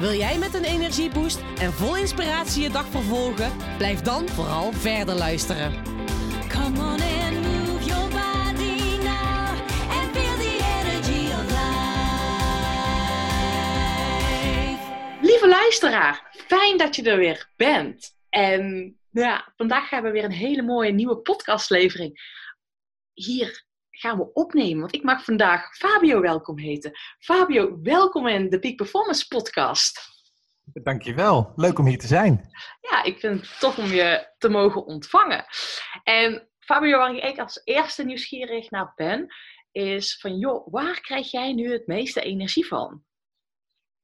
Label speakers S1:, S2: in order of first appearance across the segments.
S1: Wil jij met een energieboost en vol inspiratie je dag vervolgen? Blijf dan vooral verder luisteren.
S2: Come on and move your body now and feel the energy of life.
S3: Lieve luisteraar, fijn dat je er weer bent. En ja, vandaag hebben we weer een hele mooie nieuwe podcastlevering. Hier gaan we opnemen, want ik mag vandaag Fabio welkom heten. Fabio, welkom in de Peak Performance podcast.
S4: Dankjewel, leuk om hier te zijn.
S3: Ja, ik vind het tof om je te mogen ontvangen. En Fabio, waar ik als eerste nieuwsgierig naar ben, is van joh, waar krijg jij nu het meeste energie van?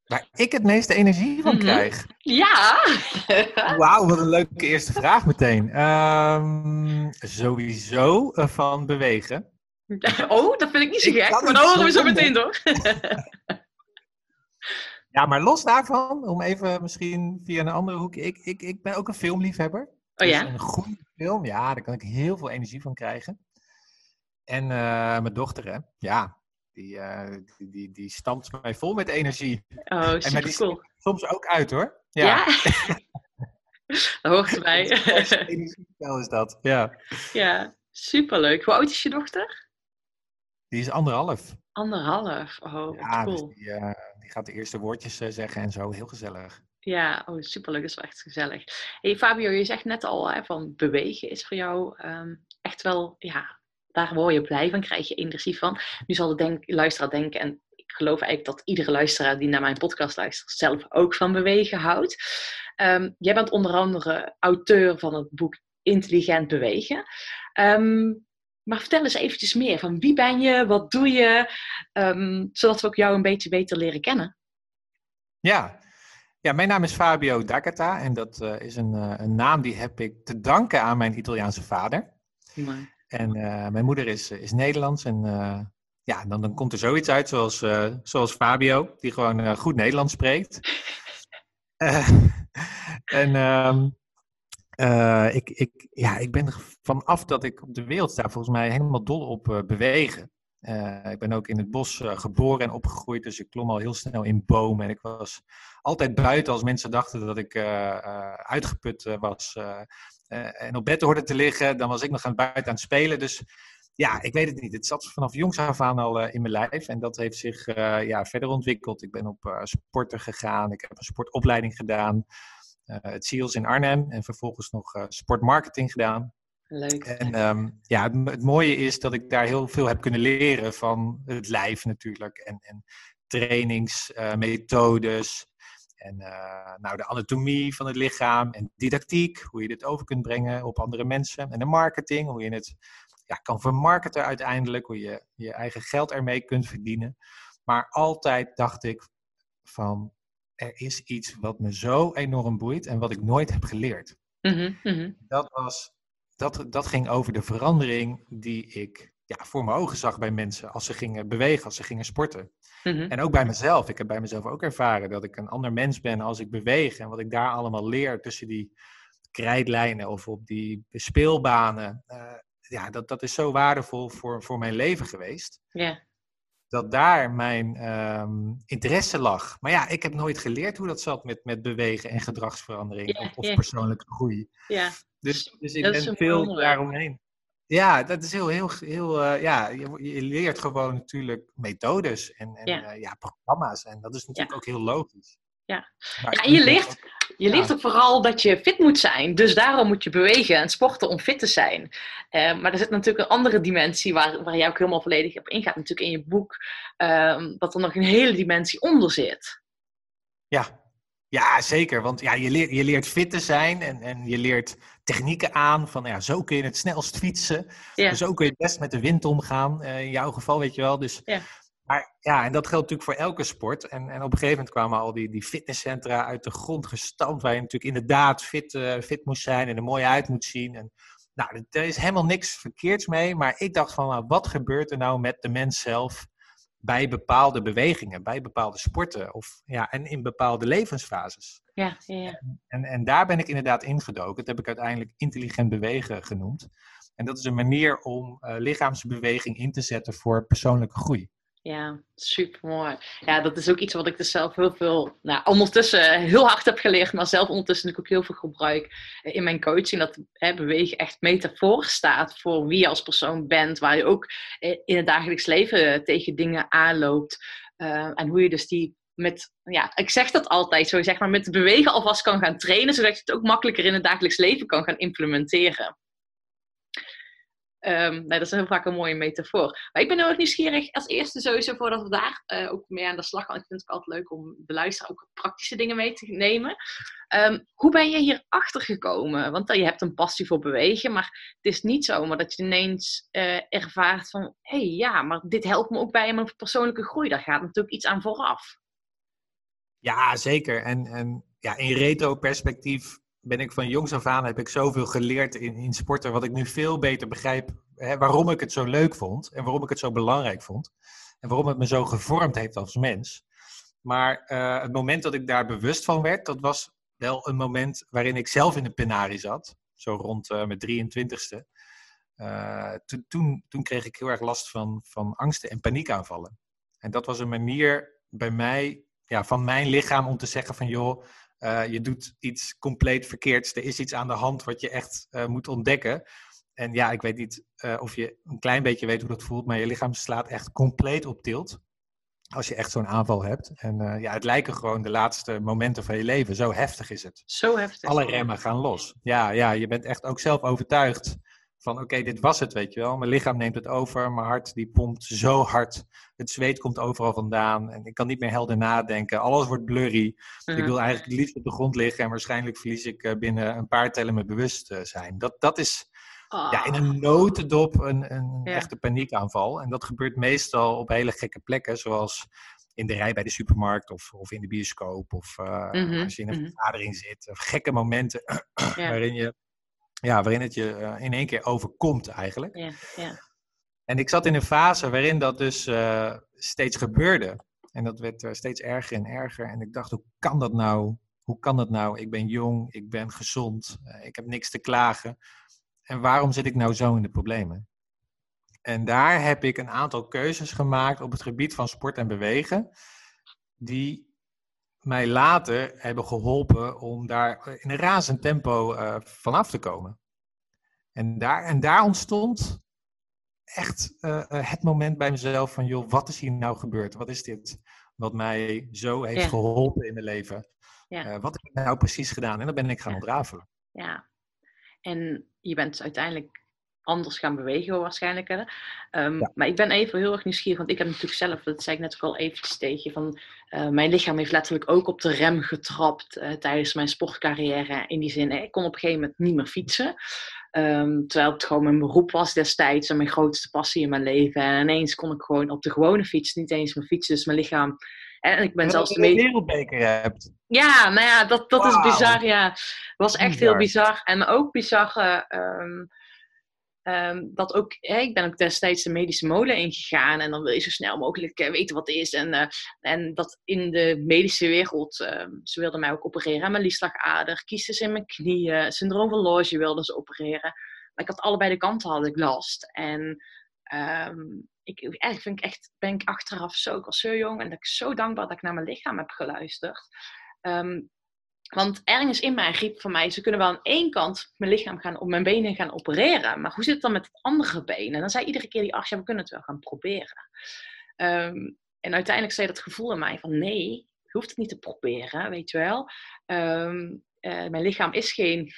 S4: Waar ik het meeste energie van
S3: Mhm.
S4: krijg.
S3: Ja!
S4: Wauw, wat een leuke eerste vraag meteen. Ehm, sowieso eh, van bewegen.
S3: Oh, dat vind ik niet zo gek, maar dat horen we zo meteen door.
S4: Ja, maar los daarvan, om even misschien via een andere hoek. Ik, ik, ik ben ook een filmliefhebber.
S3: Oh ja?
S4: Dus een goede film, ja, daar kan ik heel veel energie van krijgen. En eh, mijn dochter, hè, ja, die, eh, die, die, die stampt mij vol met energie.
S3: Oh,
S4: die-
S3: cool.
S4: Soms ook uit hoor.
S3: Ja? dat hoort erbij.
S4: Energiespel is dat. Ja.
S3: ja, superleuk. Hoe oud is je dochter?
S4: Die is anderhalf.
S3: Anderhalf. Oh,
S4: Ja, dus
S3: cool.
S4: die, eh, die gaat de eerste woordjes eh, zeggen en zo. Heel gezellig.
S3: Ja, oh, superleuk. Dat is wel echt gezellig. Hey Fabio, je zegt net al hè, van bewegen is voor jou ehm, echt wel, ja, daar word je blij van, krijg je energie van. Nu zal de denk, luisteraar denken, en ik geloof eigenlijk dat iedere luisteraar die naar mijn podcast luistert zelf ook van bewegen houdt. Ehm, jij bent onder andere auteur van het boek Intelligent Bewegen. Ehm, maar vertel eens eventjes meer van wie ben je, wat doe je, Ehm, zodat we ook jou een beetje beter leren kennen.
S4: Ja. ja, mijn naam is Fabio D'Agata. En dat eh, is een, eh, een naam die heb ik te danken aan mijn Italiaanse vader. En eh, mijn moeder is, is Nederlands. En ja, dan, dan komt er zoiets uit zoals, zoals Fabio, die gewoon goed Nederlands spreekt. En ehm, eh, ik, ik, ja, ik ben vanaf dat ik op de wereld sta volgens mij helemaal dol op eh, bewegen. Eh, ik ben ook in het bos geboren en opgegroeid, dus ik klom al heel snel in bomen. En ik was altijd buiten als mensen dachten dat ik uitgeput was. en op bed hoorde te liggen, dan was ik nog aan het buiten aan het spelen. Dus ja, ik weet het niet. Het zat vanaf jongs af aan al in mijn lijf. En dat heeft zich ja, verder ontwikkeld. Ik ben op eh, sporten gegaan. Ik heb een sportopleiding gedaan. Eh, het SEALS in Arnhem. En vervolgens nog eh, sportmarketing gedaan.
S3: Leuk.
S4: En ehm, ja, het, het mooie is dat ik daar heel veel heb kunnen leren van het lijf natuurlijk. En, en trainingsmethodes. en eh, nou, de anatomie van het lichaam. En didactiek, hoe je dit over kunt brengen op andere mensen. En de marketing, hoe je het ja, kan vermarkten uiteindelijk. Hoe je je eigen geld ermee kunt verdienen. Maar altijd dacht ik van, er is iets wat me zo enorm boeit en wat ik nooit heb geleerd
S3: Mhm, mhm.
S4: dat, was, dat, dat ging over de verandering die ik ja, voor mijn ogen zag bij mensen als ze gingen bewegen, als ze gingen sporten.
S3: Mhm.
S4: En ook bij mezelf. Ik heb bij mezelf ook ervaren dat ik een ander mens ben als ik beweeg. En wat ik daar allemaal leer tussen die krijtlijnen of op die speelbanen. eh, ja, dat, dat is zo waardevol voor, voor mijn leven geweest.
S3: Ja.
S4: Dat daar mijn ehm, interesse lag. Maar ja, ik heb nooit geleerd hoe dat zat met, met bewegen en gedragsverandering of, persoonlijke groei.
S3: ja.
S4: Dus, dus ik
S3: Dat
S4: ben veel daaromheen. Ja, dat is heel, heel, heel eh, ja, je, je leert gewoon natuurlijk methodes en, en
S3: Ja.
S4: ja, programma's. En dat is natuurlijk ook heel logisch.
S3: Ja. En je
S4: ook-
S3: Je leert ook vooral dat je fit moet zijn. Dus daarom moet je bewegen en sporten om fit te zijn. Eh, maar er zit natuurlijk een andere dimensie waar, waar jij ook helemaal volledig op ingaat. Natuurlijk in je boek. ehm, dat er nog een hele dimensie onder zit.
S4: Ja. ja, zeker. Want ja, je, leert, je leert fit te zijn en, en je leert technieken aan. Van ja, zo kun je het snelst fietsen.
S3: Ja.
S4: Zo kun je het best met de wind omgaan. eh, in jouw geval, weet je wel. Dus
S3: Ja.
S4: Maar ja, en dat geldt natuurlijk voor elke sport. En, en op een gegeven moment kwamen al die, die fitnesscentra uit de grond gestampt, waar je natuurlijk inderdaad fit, uh, fit moest zijn en er mooi uit moet zien. En, nou, er is helemaal niks verkeerds mee, maar ik dacht van, nou, wat gebeurt er nou met de mens zelf bij bepaalde bewegingen, bij bepaalde sporten of, ja, en in bepaalde levensfases?
S3: Ja, ja, ja.
S4: En, en daar ben ik inderdaad ingedoken. Dat heb ik uiteindelijk intelligent bewegen genoemd. En dat is een manier om uh, lichaamsbeweging in te zetten voor persoonlijke groei.
S3: Ja, super mooi. Ja, dat is ook iets wat ik dus zelf heel veel, nou, ondertussen heel hard heb geleerd, maar zelf ondertussen ook heel veel gebruik in mijn coaching. Dat hè, bewegen echt metafoor staat voor wie je als persoon bent, waar je ook in het dagelijks leven tegen dingen aanloopt. Uh, en hoe je dus die met, ja, ik zeg dat altijd zo, zeg maar, met bewegen alvast kan gaan trainen, zodat je het ook makkelijker in het dagelijks leven kan gaan implementeren. Um, nou, dat is heel vaak een mooie metafoor. Maar ik ben erg nieuwsgierig als eerste sowieso voordat we daar uh, ook mee aan de slag gaan. Ik vind het ook altijd leuk om de luisteraar ook praktische dingen mee te nemen. Um, hoe ben je hier achter gekomen? Want uh, je hebt een passie voor bewegen, maar het is niet zo maar dat je ineens uh, ervaart van... hé, hey, ja, maar dit helpt me ook bij mijn persoonlijke groei. Daar gaat natuurlijk iets aan vooraf.
S4: Ja, zeker. En, en ja, in retro-perspectief ben ik van jongs af aan heb ik zoveel geleerd in, in sporten, wat ik nu veel beter begrijp hè, waarom ik het zo leuk vond en waarom ik het zo belangrijk vond en waarom het me zo gevormd heeft als mens. Maar uh, het moment dat ik daar bewust van werd, dat was wel een moment waarin ik zelf in de penarie zat, zo rond uh, mijn 23ste. Uh, toen, toen, toen kreeg ik heel erg last van, van angsten en paniekaanvallen. En dat was een manier bij mij, ja, van mijn lichaam om te zeggen van joh, uh, je doet iets compleet verkeerds. Er is iets aan de hand wat je echt uh, moet ontdekken. En ja, ik weet niet uh, of je een klein beetje weet hoe dat voelt, maar je lichaam slaat echt compleet op tilt. Als je echt zo'n aanval hebt. En ja, het lijken gewoon de laatste momenten van je leven. Zo heftig is het.
S3: Zo heftig.
S4: Alle remmen gaan los. Ja, ja je bent echt ook zelf overtuigd van oké, dit was het, weet je wel. Mijn lichaam neemt het over, mijn hart die pompt zo hard. Het zweet komt overal vandaan en ik kan niet meer helder nadenken. Alles wordt blurry. Ik wil eigenlijk het liefst op de grond liggen en waarschijnlijk verlies ik eh, binnen een paar tellen mijn bewustzijn. Dat, dat is oh. ja, in een notendop een, een ja. echte paniekaanval. En dat gebeurt meestal op hele gekke plekken, zoals in de rij bij de supermarkt of, of in de bioscoop. Of uh, mm -hmm. als je in een vergadering mm -hmm. zit. Of gekke momenten ja. waarin je ja, waarin het je uh, in één keer overkomt eigenlijk.
S3: Ja, ja.
S4: En ik zat in een fase waarin dat dus uh, steeds gebeurde. En dat werd uh, steeds erger en erger. En ik dacht, hoe kan dat nou? Hoe kan dat nou? Ik ben jong, ik ben gezond, ik heb niks te klagen. En waarom zit ik nou zo in de problemen? En daar heb ik een aantal keuzes gemaakt op het gebied van sport en bewegen. Die mij later hebben geholpen om daar in een razend tempo uh, vanaf te komen. En daar, en daar ontstond echt uh, het moment bij mezelf van, joh, wat is hier nou gebeurd? Wat is dit wat mij zo heeft ja. geholpen in mijn leven? Ja. Uh, wat heb ik nou precies gedaan? En dan ben ik gaan ontrafelen.
S3: Ja, en je bent uiteindelijk anders gaan bewegen waarschijnlijk. Hè? Um, ja. Maar ik ben even heel erg nieuwsgierig, want ik heb natuurlijk zelf, dat zei ik net ook al eventjes tegen van uh, mijn lichaam heeft letterlijk ook op de rem getrapt uh, tijdens mijn sportcarrière. In die zin, ik kon op een gegeven moment niet meer fietsen. Um, terwijl het gewoon mijn beroep was destijds en mijn grootste passie in mijn leven. En ineens kon ik gewoon op de gewone fiets niet eens meer fietsen. Dus mijn lichaam en ik ben zelfs
S4: de meest... wereldbeker hebt.
S3: Ja, nou ja, dat, dat wow. is bizar. Ja, het was echt bizar. heel bizar. En ook bizar. Uh, um, Um, dat ook, ik ben ook destijds de medische molen ingegaan en dan wil je zo snel mogelijk uh, weten wat het is. En, uh, en dat in de medische wereld, uh, ze wilden mij ook opereren aan mijn liesslagader, kiestes in mijn knieën, syndroom van Loge wilden ze opereren. Maar ik had allebei de kanten had ik last. En um, ik, eigenlijk vind ik echt, ben ik achteraf zo, ik was zo jong en dat ik zo dankbaar dat ik naar mijn lichaam heb geluisterd. Want ergens in mij riep van mij, ze kunnen wel aan één kant mijn lichaam gaan, op mijn benen gaan opereren. Maar hoe zit het dan met het andere been? En dan zei iedere keer die arts, ja, we kunnen het wel gaan proberen. Um, en uiteindelijk zei dat gevoel in mij van, nee, je hoeft het niet te proberen, weet je wel. Um, uh, mijn lichaam is geen...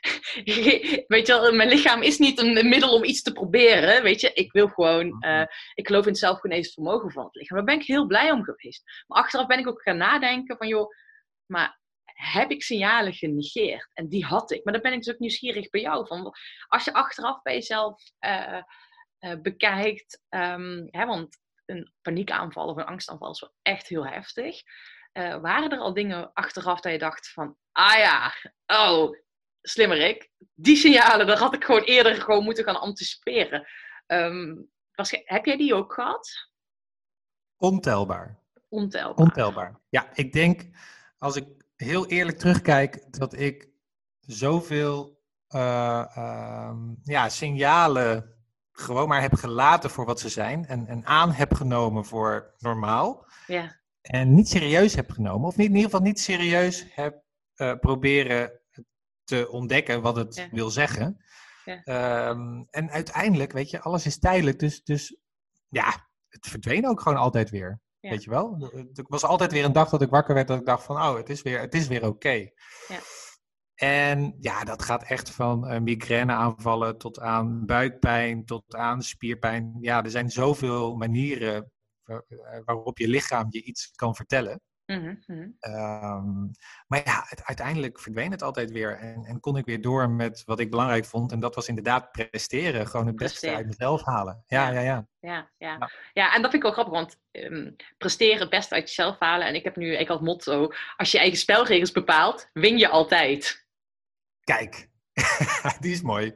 S3: weet je wel, mijn lichaam is niet een middel om iets te proberen, weet je. Ik wil gewoon, uh, ik geloof in het zelfgenezend vermogen van het lichaam. Daar ben ik heel blij om geweest. Maar achteraf ben ik ook gaan nadenken van, joh, maar heb ik signalen genegeerd. En die had ik. Maar dan ben ik dus ook nieuwsgierig bij jou. Van, als je achteraf bij jezelf uh, uh, bekijkt. Um, hè, want een paniekaanval of een angstaanval is wel echt heel heftig. Uh, waren er al dingen achteraf dat je dacht van, ah ja, oh, slimmerik. Die signalen, daar had ik gewoon eerder gewoon moeten gaan anticiperen. Um, was, heb jij die ook gehad?
S4: Ontelbaar.
S3: Ontelbaar.
S4: Ontelbaar. Ja, ik denk, als ik heel eerlijk terugkijk, dat ik zoveel uh, uh, ja, signalen gewoon maar heb gelaten voor wat ze zijn en, en aan heb genomen voor normaal.
S3: Ja.
S4: En niet serieus heb genomen, of niet, in ieder geval niet serieus heb uh, proberen te ontdekken wat het
S3: Ja.
S4: wil zeggen.
S3: Ja.
S4: Ehm, en uiteindelijk, weet je, alles is tijdelijk. Dus, dus ja, het verdween ook gewoon altijd weer.
S3: Ja.
S4: Weet je wel? Er was altijd weer een dag dat ik wakker werd dat ik dacht van, oh, het is weer, het is weer oké.
S3: Ja.
S4: En ja, dat gaat echt van uh, migraineaanvallen tot aan buikpijn, tot aan spierpijn. Ja, er zijn zoveel manieren eh, waarop je lichaam je iets kan vertellen.
S3: Mhm, mhm.
S4: Ehm, maar ja, het, uiteindelijk verdween het altijd weer. En, en kon ik weer door met wat ik belangrijk vond. En dat was inderdaad presteren. Gewoon het beste
S3: Presteren.
S4: uit mezelf halen. Ja,
S3: Ja.
S4: ja, ja.
S3: Ja, ja. En dat vind ik wel grappig, want ehm, presteren het beste uit jezelf halen. En ik heb nu ik als motto, als je eigen spelregels bepaalt, win je altijd.
S4: Kijk, die is mooi.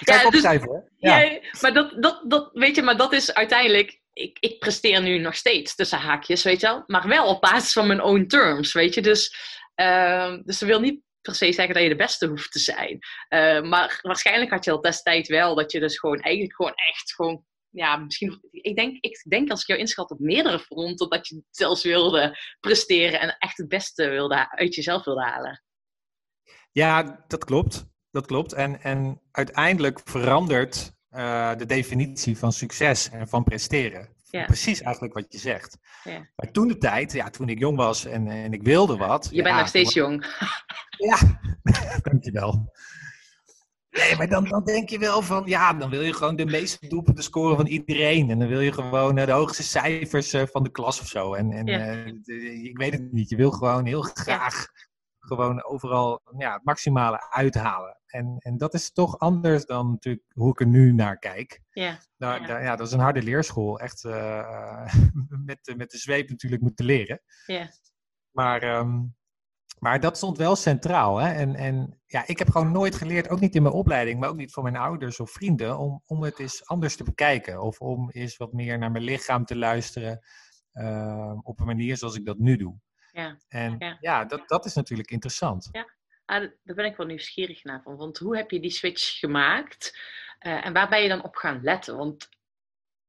S4: Ik
S3: Ja, dus-. Ja.
S4: Ja.
S3: maar dat, dat, dat, weet je, maar dat is uiteindelijk, ik, ik presteer nu nog steeds tussen haakjes, weet je wel. Maar wel op basis van mijn own terms, weet je. Dus, ehm, dus dat wil niet per se zeggen dat je de beste hoeft te zijn. Eh, maar waarschijnlijk had je al destijds wel dat je dus gewoon eigenlijk gewoon echt gewoon, ja, misschien, ik denk, ik denk als ik jou inschat op meerdere fronten, dat je zelfs wilde presteren en echt het beste wilde, uit jezelf wilde halen.
S4: Ja, dat klopt. Dat klopt. En, en uiteindelijk verandert eh, de definitie van succes en van presteren.
S3: Ja.
S4: Precies eigenlijk wat je zegt.
S3: Ja.
S4: Maar toen de tijd, ja, toen ik jong was en, en ik wilde wat.
S3: Je bent nog steeds jong.
S4: Ja, dankjewel. Nee, maar dan, dan denk je wel van, ja, dan wil je gewoon de meeste doelpunten scoren van iedereen. En dan wil je gewoon eh, de hoogste cijfers eh, van de klas of zo. En, en
S3: Ja.
S4: eh, de- ik weet het niet, je wil gewoon heel graag gewoon overal ja, het maximale uithalen. En, en dat is toch anders dan natuurlijk hoe ik er nu naar kijk.
S3: Ja, Ja.
S4: daar- ja, dat is een harde leerschool. Echt eh, met, de- met de zweep natuurlijk moeten leren.
S3: ja,
S4: Maar, ehm, maar dat stond wel centraal. Hè? En, en ja, ik heb gewoon nooit geleerd, ook niet in mijn opleiding, maar ook niet van mijn ouders of vrienden, om, om het eens anders te bekijken. Of om eens wat meer naar mijn lichaam te luisteren. ehm, op een manier zoals ik dat nu doe.
S3: Ja.
S4: En
S3: Ja.
S4: ja, dat, dat is natuurlijk interessant.
S3: Ah, daar ben ik wel nieuwsgierig naar van. Want hoe heb je die switch gemaakt? Eh, en waar ben je dan op gaan letten? Want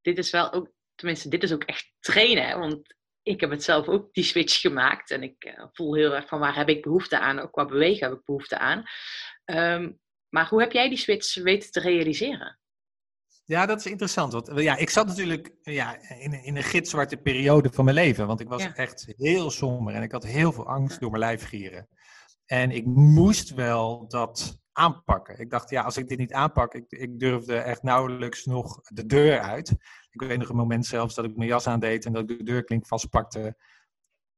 S3: dit is wel ook, tenminste, dit is ook echt trainen. Hè? Want ik heb het zelf ook die switch gemaakt. En ik eh, voel heel erg van waar heb ik behoefte aan? Ook qua bewegen heb ik behoefte aan. Ehm, maar hoe heb jij die switch weten te realiseren?
S4: Ja, dat is interessant. Want eh, ja, ik zat natuurlijk ja, in, een- in een gitzwarte periode van mijn leven. Want ik was
S3: Ja.
S4: echt heel somber en ik had heel veel angst door mijn lijf gieren. En ik moest wel dat aanpakken. Ik dacht, ja, als ik dit niet aanpak, ik, ik durfde echt nauwelijks nog de deur uit. Ik weet nog een moment zelfs dat ik mijn jas aandeed en dat ik de deurklink vastpakte.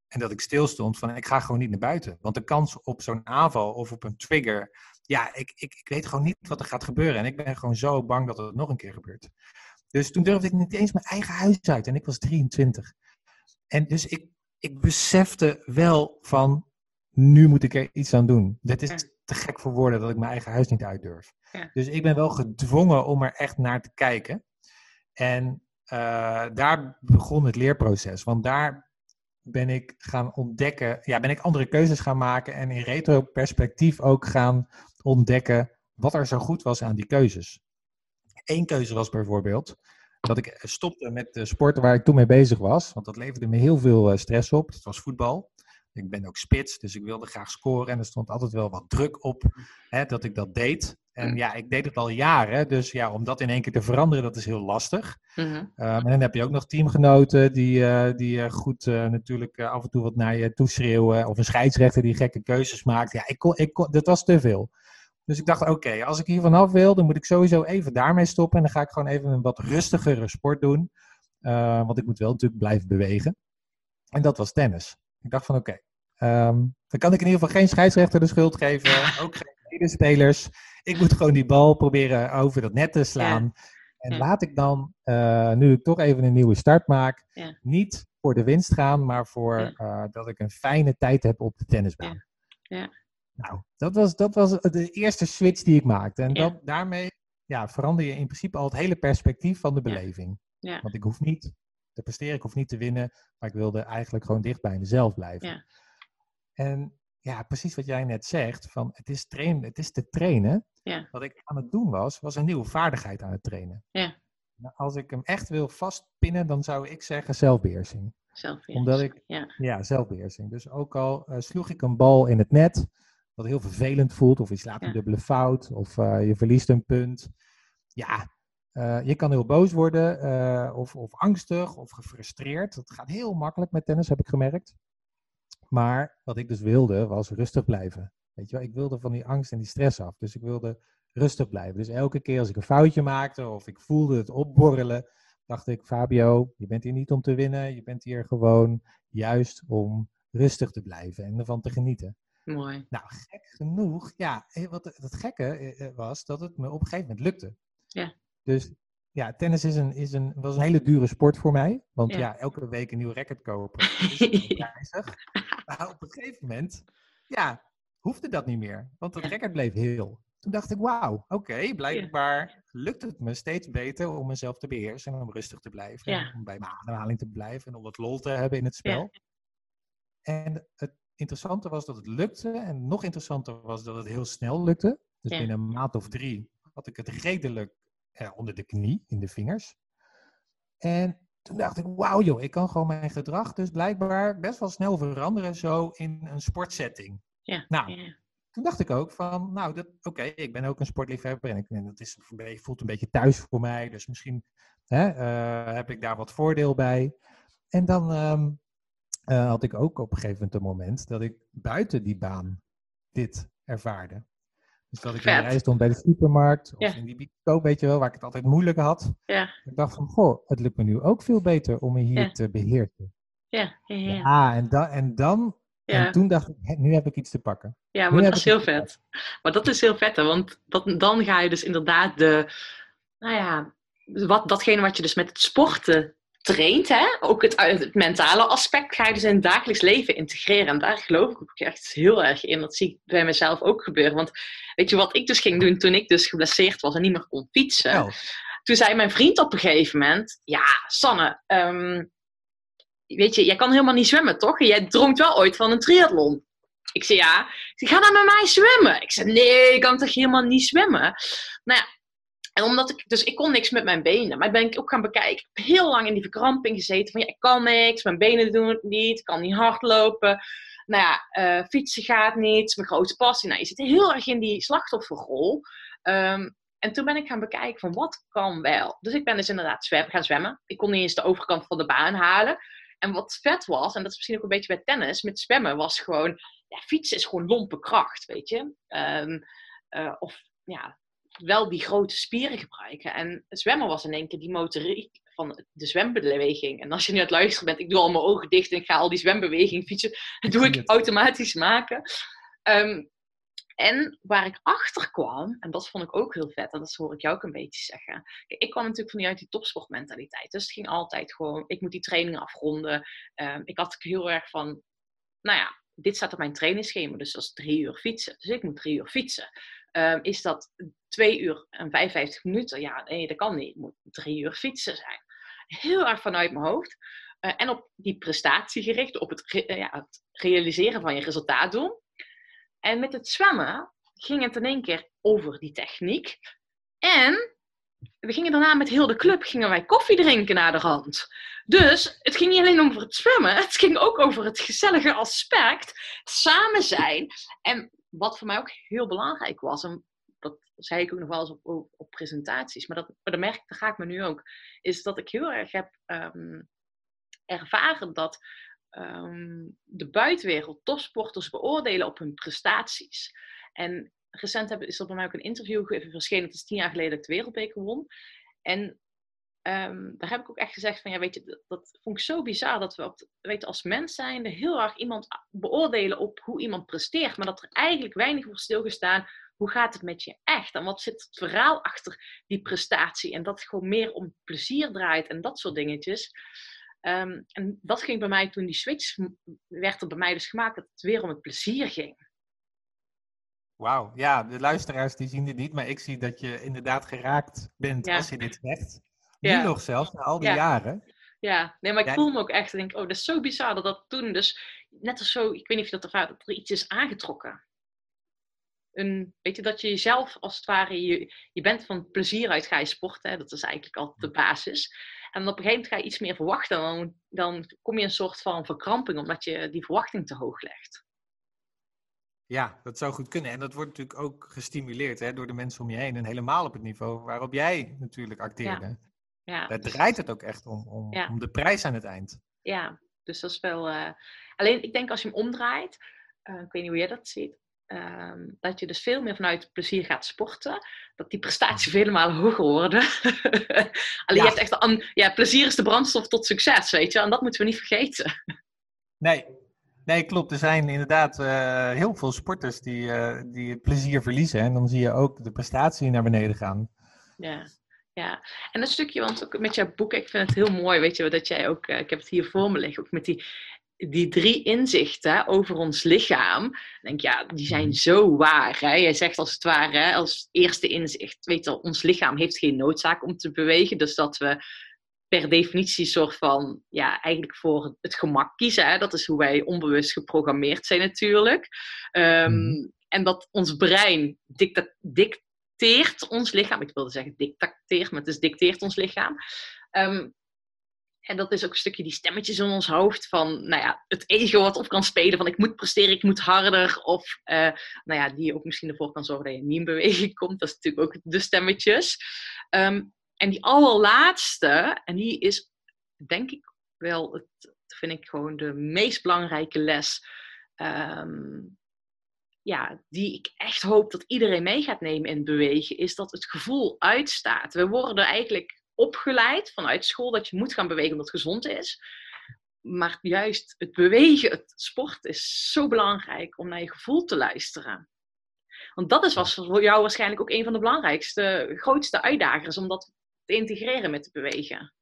S4: En dat ik stilstond van, ik ga gewoon niet naar buiten. Want de kans op zo'n aanval of op een trigger, ja, ik, ik, ik weet gewoon niet wat er gaat gebeuren. En ik ben gewoon zo bang dat het nog een keer gebeurt. Dus toen durfde ik niet eens mijn eigen huis uit. En ik was 23. En dus ik, ik besefte wel van, nu moet ik er iets aan doen. Dit is te gek voor woorden dat ik mijn eigen huis niet uit durf.
S3: Ja.
S4: Dus ik ben wel gedwongen om er echt naar te kijken. En eh, daar begon het leerproces. Want daar ben ik gaan ontdekken, ja, ben ik andere keuzes gaan maken en in retro-perspectief ook gaan ontdekken wat er zo goed was aan die keuzes. Eén keuze was bijvoorbeeld dat ik stopte met de sporten waar ik toen mee bezig was, want dat leverde me heel veel eh, stress op. Dat was voetbal. Ik ben ook spits, dus ik wilde graag scoren en er stond altijd wel wat druk op hè, dat ik dat deed. En ja, ik deed het al jaren, dus ja, om dat in één keer te veranderen, dat is heel lastig.
S3: Mhm.
S4: Um, en dan heb je ook nog teamgenoten die, eh, die eh, goed eh, natuurlijk af en toe wat naar je toeschreeuwen. Of een scheidsrechter die gekke keuzes maakt. Ja, ik kon, ik kon, dat was te veel. Dus ik dacht, oké, als ik hier vanaf wil, dan moet ik sowieso even daarmee stoppen. En dan ga ik gewoon even een wat rustigere sport doen. Want ik moet wel natuurlijk blijven bewegen. En dat was tennis. Ik dacht van, oké, um, dan kan ik in ieder geval geen scheidsrechter de schuld geven. ook geen medespelers. Ik moet gewoon die bal proberen over dat net te slaan. En laat ik dan, eh, nu ik toch even een nieuwe start maak,
S3: Ja.
S4: niet voor de winst gaan, maar voor eh, dat ik een fijne tijd heb op de tennisbaan.
S3: Ja. Ja.
S4: Nou, dat was, dat was de eerste switch die ik maakte. En dat, daarmee ja, verander je in principe al het hele perspectief van de beleving. Want ik hoef niet te presteren, ik hoef niet te winnen, maar ik wilde eigenlijk gewoon dicht bij mezelf blijven. En ja, precies wat jij net zegt, van het is, trainen, het is te trainen.
S3: Ja.
S4: Wat ik aan het doen was, was een nieuwe vaardigheid aan het trainen.
S3: Ja.
S4: Nou, als ik hem echt wil vastpinnen, dan zou ik zeggen zelfbeheersing.
S3: Zelfbeheersing.
S4: Omdat ik-
S3: Ja.
S4: Ja, zelfbeheersing. Dus ook al eh, sloeg ik een bal in het net, wat heel vervelend voelt, of je slaat een dubbele fout, of eh, je verliest een punt. Ja, eh, je kan heel boos worden, of, of angstig, of gefrustreerd. Dat gaat heel makkelijk met tennis, heb ik gemerkt. Maar wat ik dus wilde, was rustig blijven. Weet je wel, ik wilde van die angst en die stress af. Dus ik wilde rustig blijven. Dus elke keer als ik een foutje maakte, of ik voelde het opborrelen, dacht ik, Fabio, je bent hier niet om te winnen. Je bent hier gewoon juist om rustig te blijven en ervan te genieten.
S3: Mooi.
S4: Nou, gek genoeg, ja, eh, wat het gekke eh, eh, was dat het me op een gegeven moment lukte.
S3: Ja.
S4: Dus ja, tennis is een, is een, was een hele dure sport voor mij. Want
S3: Ja.
S4: ja, elke week een nieuw racket kopen is. Maar op een gegeven moment, ja, hoefde dat niet meer. Want het racket bleef heel. Toen dacht ik, wauw, oké, blijkbaar lukt het me steeds beter om mezelf te beheersen en om rustig te blijven. En om bij mijn ademhaling te blijven en om wat lol te hebben in het spel. En het interessante was dat het lukte. En nog interessanter was dat het heel snel lukte. Dus
S3: Ja.
S4: binnen een maand of drie had ik het redelijk eh, onder de knie, in de vingers. En toen dacht ik, wauw joh, ik kan gewoon mijn gedrag dus blijkbaar best wel snel veranderen zo in een sportsetting.
S3: Ja.
S4: Nou,
S3: ja.
S4: Toen dacht ik ook van, nou, dat- oké, ik ben ook een sportliefhebber en, ik, en dat is, voelt een beetje thuis voor mij. Dus misschien hè, eh, heb ik daar wat voordeel bij. En dan ehm, eh, had ik ook op een gegeven moment een moment dat ik buiten die baan dit ervaarde. Dus dat ik in de rij stond bij de supermarkt of
S3: Ja.
S4: in die bioscoop, weet je wel, waar ik het altijd moeilijk had.
S3: Ja.
S4: Ik dacht van, goh, het lukt me nu ook veel beter om me hier
S3: Ja.
S4: te beheersen.
S3: Ja. Ja. Ja.
S4: Ja, en, dan en dan,
S3: Ja.
S4: en toen dacht ik, nu heb ik iets te pakken.
S3: Ja,
S4: Nu
S3: maar
S4: heb
S3: dat is heel vet. Maar dat is heel vet, hè? want dat, dan ga je dus inderdaad de, nou ja, wat, datgene wat je dus met het sporten traint, hè? ook het, het mentale aspect, ga je dus in het dagelijks leven integreren. En daar geloof ik ook echt heel erg in. Dat zie ik bij mezelf ook gebeuren. Want weet je wat ik dus ging doen toen ik dus geblesseerd was en niet meer kon fietsen?
S4: Wel,
S3: toen zei mijn vriend op een gegeven moment: Ja, Sanne, ehm, weet je, jij kan helemaal niet zwemmen, toch? En jij droomt wel ooit van een triathlon. Ik zei ja. Ik zei, ga dan met mij zwemmen. Ik zei nee, ik kan toch helemaal niet zwemmen. Nou ja, en omdat ik, dus ik kon niks met mijn benen. Maar ben ik ook gaan bekijken. Ik heb heel lang in die verkramping gezeten. Van ja, ik kan niks, mijn benen doen het niet, ik kan niet hardlopen. Nou ja, eh, fietsen gaat niet, mijn grote passie. Nou, je zit heel erg in die slachtofferrol. Ehm, en toen ben ik gaan bekijken van wat kan wel. Dus ik ben dus inderdaad zwem, gaan zwemmen. Ik kon niet eens de overkant van de baan halen. En wat vet was, en dat is misschien ook een beetje bij tennis, met zwemmen was gewoon, ja, fietsen is gewoon lompe kracht, weet je. Ehm, eh, of ja, wel die grote spieren gebruiken. En zwemmen was in één keer die motoriek van de zwembeweging. En als je nu aan het luisteren bent, ik doe al mijn ogen dicht en ik ga al die zwembeweging fietsen, dat doe ik automatisch maken. Ehm, en waar ik achter kwam, en dat vond ik ook heel vet, en dat hoor ik jou ook een beetje zeggen. Kijk, ik kwam natuurlijk vanuit die topsportmentaliteit. Dus het ging altijd gewoon, ik moet die trainingen afronden. Ehm, ik had heel erg van, nou ja, dit staat op mijn trainingsschema, dus dat is drie uur fietsen. Dus ik moet drie uur fietsen. Ehm, is dat twee uur en 55 minuten? Ja, nee, dat kan niet. Het moet drie uur fietsen zijn. Heel erg vanuit mijn hoofd. Eh, en op die prestatie gericht, op het, eh, ja, het realiseren van je resultaatdoel. En met het zwemmen ging het in één keer over die techniek. En we gingen daarna met heel de club gingen wij koffie drinken naar de rand. Dus het ging niet alleen over het zwemmen, het ging ook over het gezellige aspect, samen zijn. En wat voor mij ook heel belangrijk was, en dat zei ik ook nog wel eens op, op, presentaties, maar dat, maar dat merk dat ga ik me nu ook, is dat ik heel erg heb ehm, ervaren dat ehm, de buitenwereld topsporters beoordelen op hun prestaties. En recent heb, is er bij mij ook een interview verschenen, het is tien jaar geleden dat ik de wereldbeker won. En ehm, daar heb ik ook echt gezegd van, ja, weet je, dat, dat vond ik zo bizar dat we op, weet als mens zijnde heel erg iemand beoordelen op hoe iemand presteert, maar dat er eigenlijk weinig wordt stilgestaan hoe gaat het met je echt? En wat zit het verhaal achter die prestatie? En dat het gewoon meer om plezier draait en dat soort dingetjes. Ehm, en dat ging bij mij toen die switch werd er bij mij dus gemaakt dat het weer om het plezier ging.
S4: Wauw, ja, de luisteraars die zien dit niet, maar ik zie dat je inderdaad geraakt bent als je dit zegt. Nu nog zelfs, na al die jaren.
S3: Ja, nee, maar ik voel me ook echt, denk, oh, dat is zo bizar dat dat toen dus, net als zo, ik weet niet of je dat ervaart, dat er iets is aangetrokken een, weet je, dat je jezelf als het ware, je, je bent van plezier uit ga je sporten, hè? dat is eigenlijk altijd de basis. En op een gegeven moment ga je iets meer verwachten, dan, dan kom je een soort van verkramping, omdat je die verwachting te hoog legt.
S4: Ja, dat zou goed kunnen. En dat wordt natuurlijk ook gestimuleerd hè, door de mensen om je heen. En helemaal op het niveau waarop jij natuurlijk acteerde. Ja. Ja. Daar draait het ook echt om, om, om, de prijs aan het eind.
S3: Ja, dus dat is wel... Uh... Alleen, ik denk als je hem omdraait, uh, ik weet niet hoe jij dat ziet, Ehm, dat je dus veel meer vanuit plezier gaat sporten. Dat die prestaties vele malen hoger worden. Alleen je hebt echt een, ja, plezier is de brandstof tot succes, weet je. En dat moeten we niet vergeten.
S4: Nee, nee klopt. Er zijn inderdaad uh, heel veel sporters die, uh, die het plezier verliezen. En dan zie je ook de prestatie naar beneden gaan.
S3: Ja. Ja, en dat stukje, want ook met jouw boek, ik vind het heel mooi, weet je, dat jij ook, uh, ik heb het hier voor me liggen, ook met die die drie inzichten over ons lichaam, denk ja, die zijn mhm. zo waar. Hè? Jij zegt als het ware, hè, als eerste inzicht, weet je, ons lichaam heeft geen noodzaak om te bewegen, dus dat we per definitie soort van, ja, eigenlijk voor het gemak kiezen. Hè? Dat is hoe wij onbewust geprogrammeerd zijn natuurlijk. Ehm, mhm. En dat ons brein dicteert ons lichaam, ik wilde zeggen dictateert, maar het is dicteert ons lichaam. Um, en dat is ook een stukje die stemmetjes in ons hoofd van, nou ja, het ego wat op kan spelen van ik moet presteren, ik moet harder. Of, uh, nou ja, die ook misschien ervoor kan zorgen dat je niet in beweging komt. Dat is natuurlijk ook de stemmetjes. Um, en die allerlaatste, en die is denk ik wel, het, vind ik gewoon de meest belangrijke les. Um, ja, die ik echt hoop dat iedereen mee gaat nemen in bewegen, is dat het gevoel uitstaat. We worden eigenlijk opgeleid vanuit school dat je moet gaan bewegen omdat het gezond is. Maar juist het bewegen, het sport is zo belangrijk om naar je gevoel te luisteren. Want dat is was voor jou waarschijnlijk ook een van de belangrijkste, grootste uitdagers om dat te integreren met te bewegen.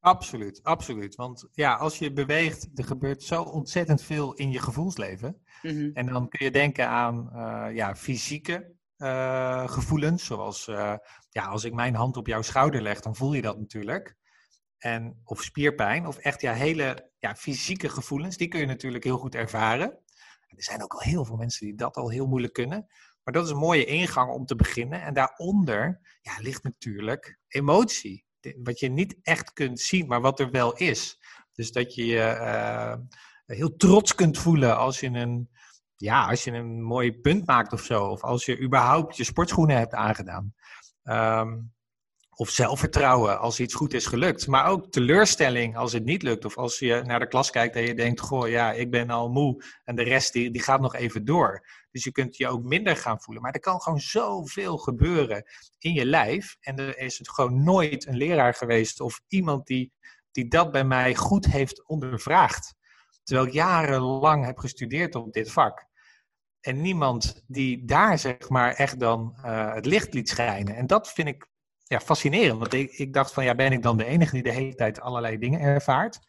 S4: Absoluut, absoluut. Want ja, als je beweegt, er gebeurt zo ontzettend veel in je gevoelsleven. Mhm. En dan kun je denken aan uh, ja, fysieke uh, gevoelens, zoals uh, ja, als ik mijn hand op jouw schouder leg, dan voel je dat natuurlijk. En, of spierpijn, of echt ja, hele ja, fysieke gevoelens, die kun je natuurlijk heel goed ervaren. Er zijn ook al heel veel mensen die dat al heel moeilijk kunnen. Maar dat is een mooie ingang om te beginnen. En daaronder ja, ligt natuurlijk emotie. Wat je niet echt kunt zien, maar wat er wel is. Dus dat je je uh, heel trots kunt voelen als je een ja, als je een mooi punt maakt of zo. Of als je überhaupt je sportschoenen hebt aangedaan. Ehm, of zelfvertrouwen als iets goed is gelukt. Maar ook teleurstelling als het niet lukt. Of als je naar de klas kijkt en je denkt: Goh, ja, ik ben al moe. En de rest die, die gaat nog even door. Dus je kunt je ook minder gaan voelen. Maar er kan gewoon zoveel gebeuren in je lijf. En er is het gewoon nooit een leraar geweest of iemand die, die dat bij mij goed heeft ondervraagd. Terwijl ik jarenlang heb gestudeerd op dit vak. En niemand die daar zeg maar echt dan uh, het licht liet schijnen. En dat vind ik ja, fascinerend. Want ik, ik dacht van ja, ben ik dan de enige die de hele tijd allerlei dingen ervaart?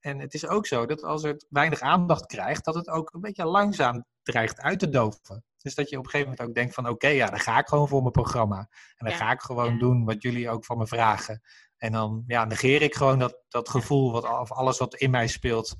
S4: En het is ook zo dat als het weinig aandacht krijgt, dat het ook een beetje langzaam dreigt uit te doven. Dus dat je op een gegeven moment ook denkt van oké, ja, dan ga ik gewoon voor mijn programma. En dan ga ik gewoon doen wat jullie ook van me vragen. En dan ja, negeer ik gewoon dat, dat gevoel, wat, of alles wat in mij speelt.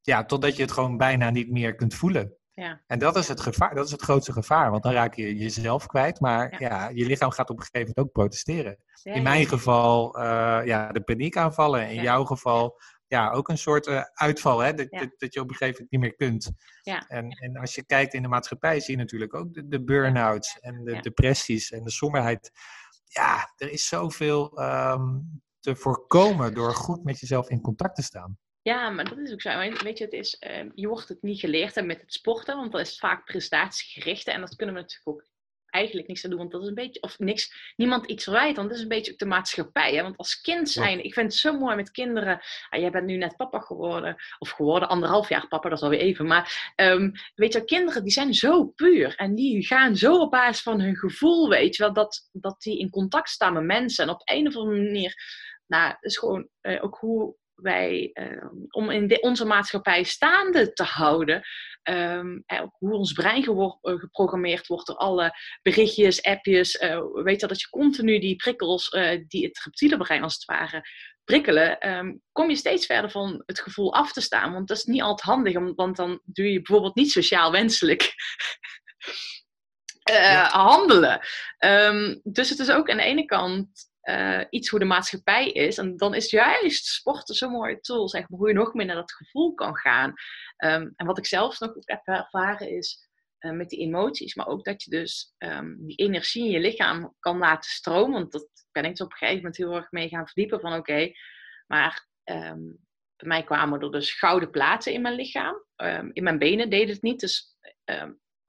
S4: Ja, totdat je het gewoon bijna niet meer kunt voelen. Ja. En dat is het gevaar, dat is het grootste gevaar, want dan raak je jezelf kwijt, maar ja. je lichaam gaat op een gegeven moment ook protesteren. in mijn geval uh, ja, de paniekaanvallen, in jouw geval ja, ook een soort uh, uitval, hè? Dat, dat, dat, je op een gegeven moment niet meer kunt. Ja. En, en als je kijkt in de maatschappij, zie je natuurlijk ook de, de burn-outs en de depressies en de somberheid. Ja, er is zoveel um, te voorkomen door goed met jezelf in contact te staan.
S3: Ja, maar dat is ook zo. Weet je, het is, uh, je wordt het niet geleerd met het sporten, want dat is vaak prestatiegericht. En dat kunnen we natuurlijk ook eigenlijk niks aan doen, want dat is een beetje, of niks, niemand iets verwijt, want dat is een beetje ook de maatschappij. Hè? Want als kind zijn, ik vind het zo mooi met kinderen, ah, jij bent nu net papa geworden, of geworden, anderhalf jaar papa, dat is alweer even, maar ehm, weet je, kinderen die zijn zo puur en die gaan zo op basis van hun gevoel, weet je wel, dat, dat die in contact staan met mensen en op een of andere manier, nou, is gewoon eh, ook hoe wij, ehm, om in de, onze maatschappij staande te houden, um, hoe ons brein eh, geprogrammeerd wordt door alle berichtjes, appjes, uh, weet je dat je continu die prikkels uh, die het reptiele brein als het ware prikkelen, um, kom je steeds verder van het gevoel af te staan. Want dat is niet altijd handig, want dan doe je bijvoorbeeld niet sociaal wenselijk ja. handelen. Dus het is ook aan de ene kant uh, iets hoe de maatschappij is. En dan is juist sporten zo'n mooie tool, zeg maar, hoe je nog meer naar dat gevoel kan gaan. Um, en wat ik zelf nog heb ervaren is uh, met die emoties, maar ook dat je dus um, die energie in je lichaam kan laten stromen. Want dat ben ik op een gegeven moment heel erg mee gaan verdiepen van oké, maar um, bij mij kwamen er dus gouden platen in mijn lichaam. in mijn benen deed het niet, dus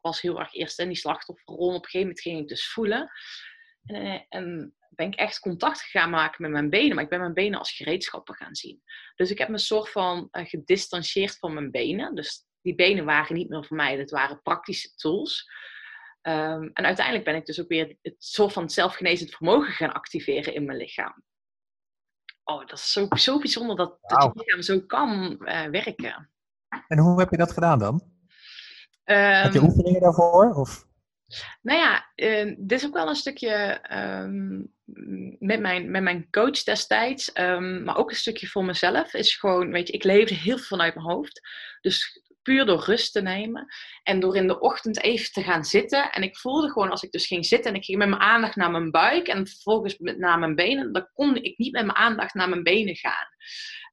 S3: was heel erg eerst in die slachtofferrol. Op een gegeven moment ging ik dus voelen. En, eh, en ben ik echt contact gaan maken met mijn benen. Maar ik ben mijn benen als gereedschappen gaan zien. Dus ik heb me een soort van uh, gedistanceerd van mijn benen. Dus die benen waren niet meer voor mij. Dat waren praktische tools. Um, en uiteindelijk ben ik dus ook weer het soort van zelfgenezend vermogen gaan activeren in mijn lichaam. Oh, dat is zo, zo bijzonder dat, wow. dat je lichaam zo kan uh, werken.
S4: En hoe heb je dat gedaan dan? Um, heb je oefeningen daarvoor? Of?
S3: Nou ja, uh, dit is ook wel een stukje um, met, mijn, met mijn coach destijds, um, maar ook een stukje voor mezelf. Is gewoon, weet je, ik leefde heel veel vanuit mijn hoofd. Dus puur door rust te nemen en door in de ochtend even te gaan zitten. En ik voelde gewoon als ik dus ging zitten en ik ging met mijn aandacht naar mijn buik en vervolgens naar mijn benen, dan kon ik niet met mijn aandacht naar mijn benen gaan.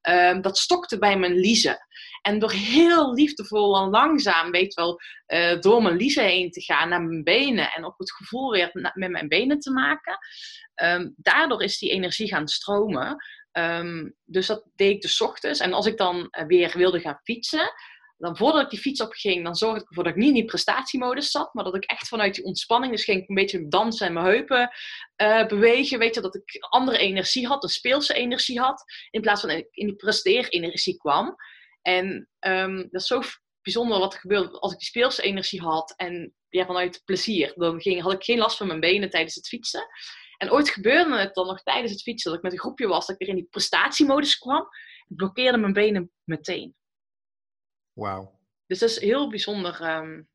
S3: Um, dat stokte bij mijn liezen. En door heel liefdevol en langzaam, weet wel, uh, door mijn liezen heen te gaan naar mijn benen en ook het gevoel weer met mijn benen te maken, um, daardoor is die energie gaan stromen. Um, dus dat deed ik dus ochtends. En als ik dan uh, weer wilde gaan fietsen, dan voordat ik die fiets opging, dan zorgde ik ervoor dat ik niet in die prestatiemodus zat, maar dat ik echt vanuit die ontspanning, dus ging ik een beetje dansen en mijn heupen uh, bewegen, weet je, dat ik andere energie had, een speelse energie had, in plaats van in die presteerenergie kwam. En um, dat is zo bijzonder wat er gebeurde als ik die speelse energie had en ja, vanuit plezier. Dan ging, had ik geen last van mijn benen tijdens het fietsen. En ooit gebeurde het dan nog tijdens het fietsen dat ik met een groepje was, dat ik weer in die prestatiemodus kwam. Ik blokkeerde mijn benen meteen.
S4: Wauw.
S3: Dus dat is heel bijzonder, um,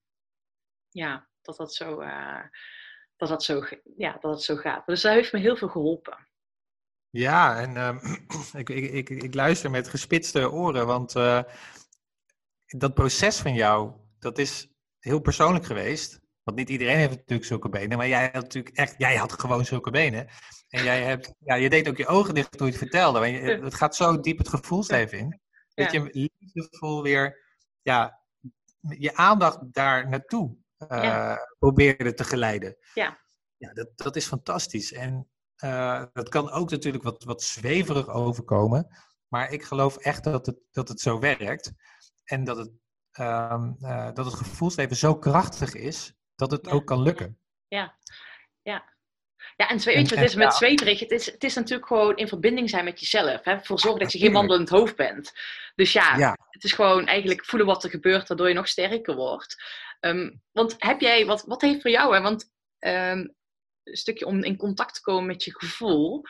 S3: ja, dat dat zo, uh, dat dat zo, ja, dat het zo gaat. Dus dat heeft me heel veel geholpen.
S4: Ja, en um, ik, ik, ik, ik, luister met gespitste oren, want uh, dat proces van jou, dat is heel persoonlijk geweest. Want niet iedereen heeft natuurlijk zulke benen, maar jij had natuurlijk echt, jij had gewoon zulke benen. En jij hebt, ja, je deed ook je ogen dicht toen je het vertelde. Je, het gaat zo diep het gevoelsleven in. Dat je liefdevol weer ja, je aandacht daar naartoe uh, ja. probeerde te geleiden.
S3: Ja.
S4: Ja, dat, dat is fantastisch. En uh, dat kan ook natuurlijk wat, wat zweverig overkomen. Maar ik geloof echt dat het, dat het zo werkt. En dat het, um, uh, dat het gevoelsleven zo krachtig is dat het
S3: ja.
S4: ook kan lukken.
S3: Ja, ja. Ja, en weet je, het is met zweverig, het is, het is natuurlijk gewoon in verbinding zijn met jezelf. Hè? Voor zorgen dat je geen wandelend hoofd bent. Dus ja, ja, het is gewoon eigenlijk voelen wat er gebeurt, waardoor je nog sterker wordt. Um, want heb jij, wat, wat heeft voor jou, hè? want um, een stukje om in contact te komen met je gevoel.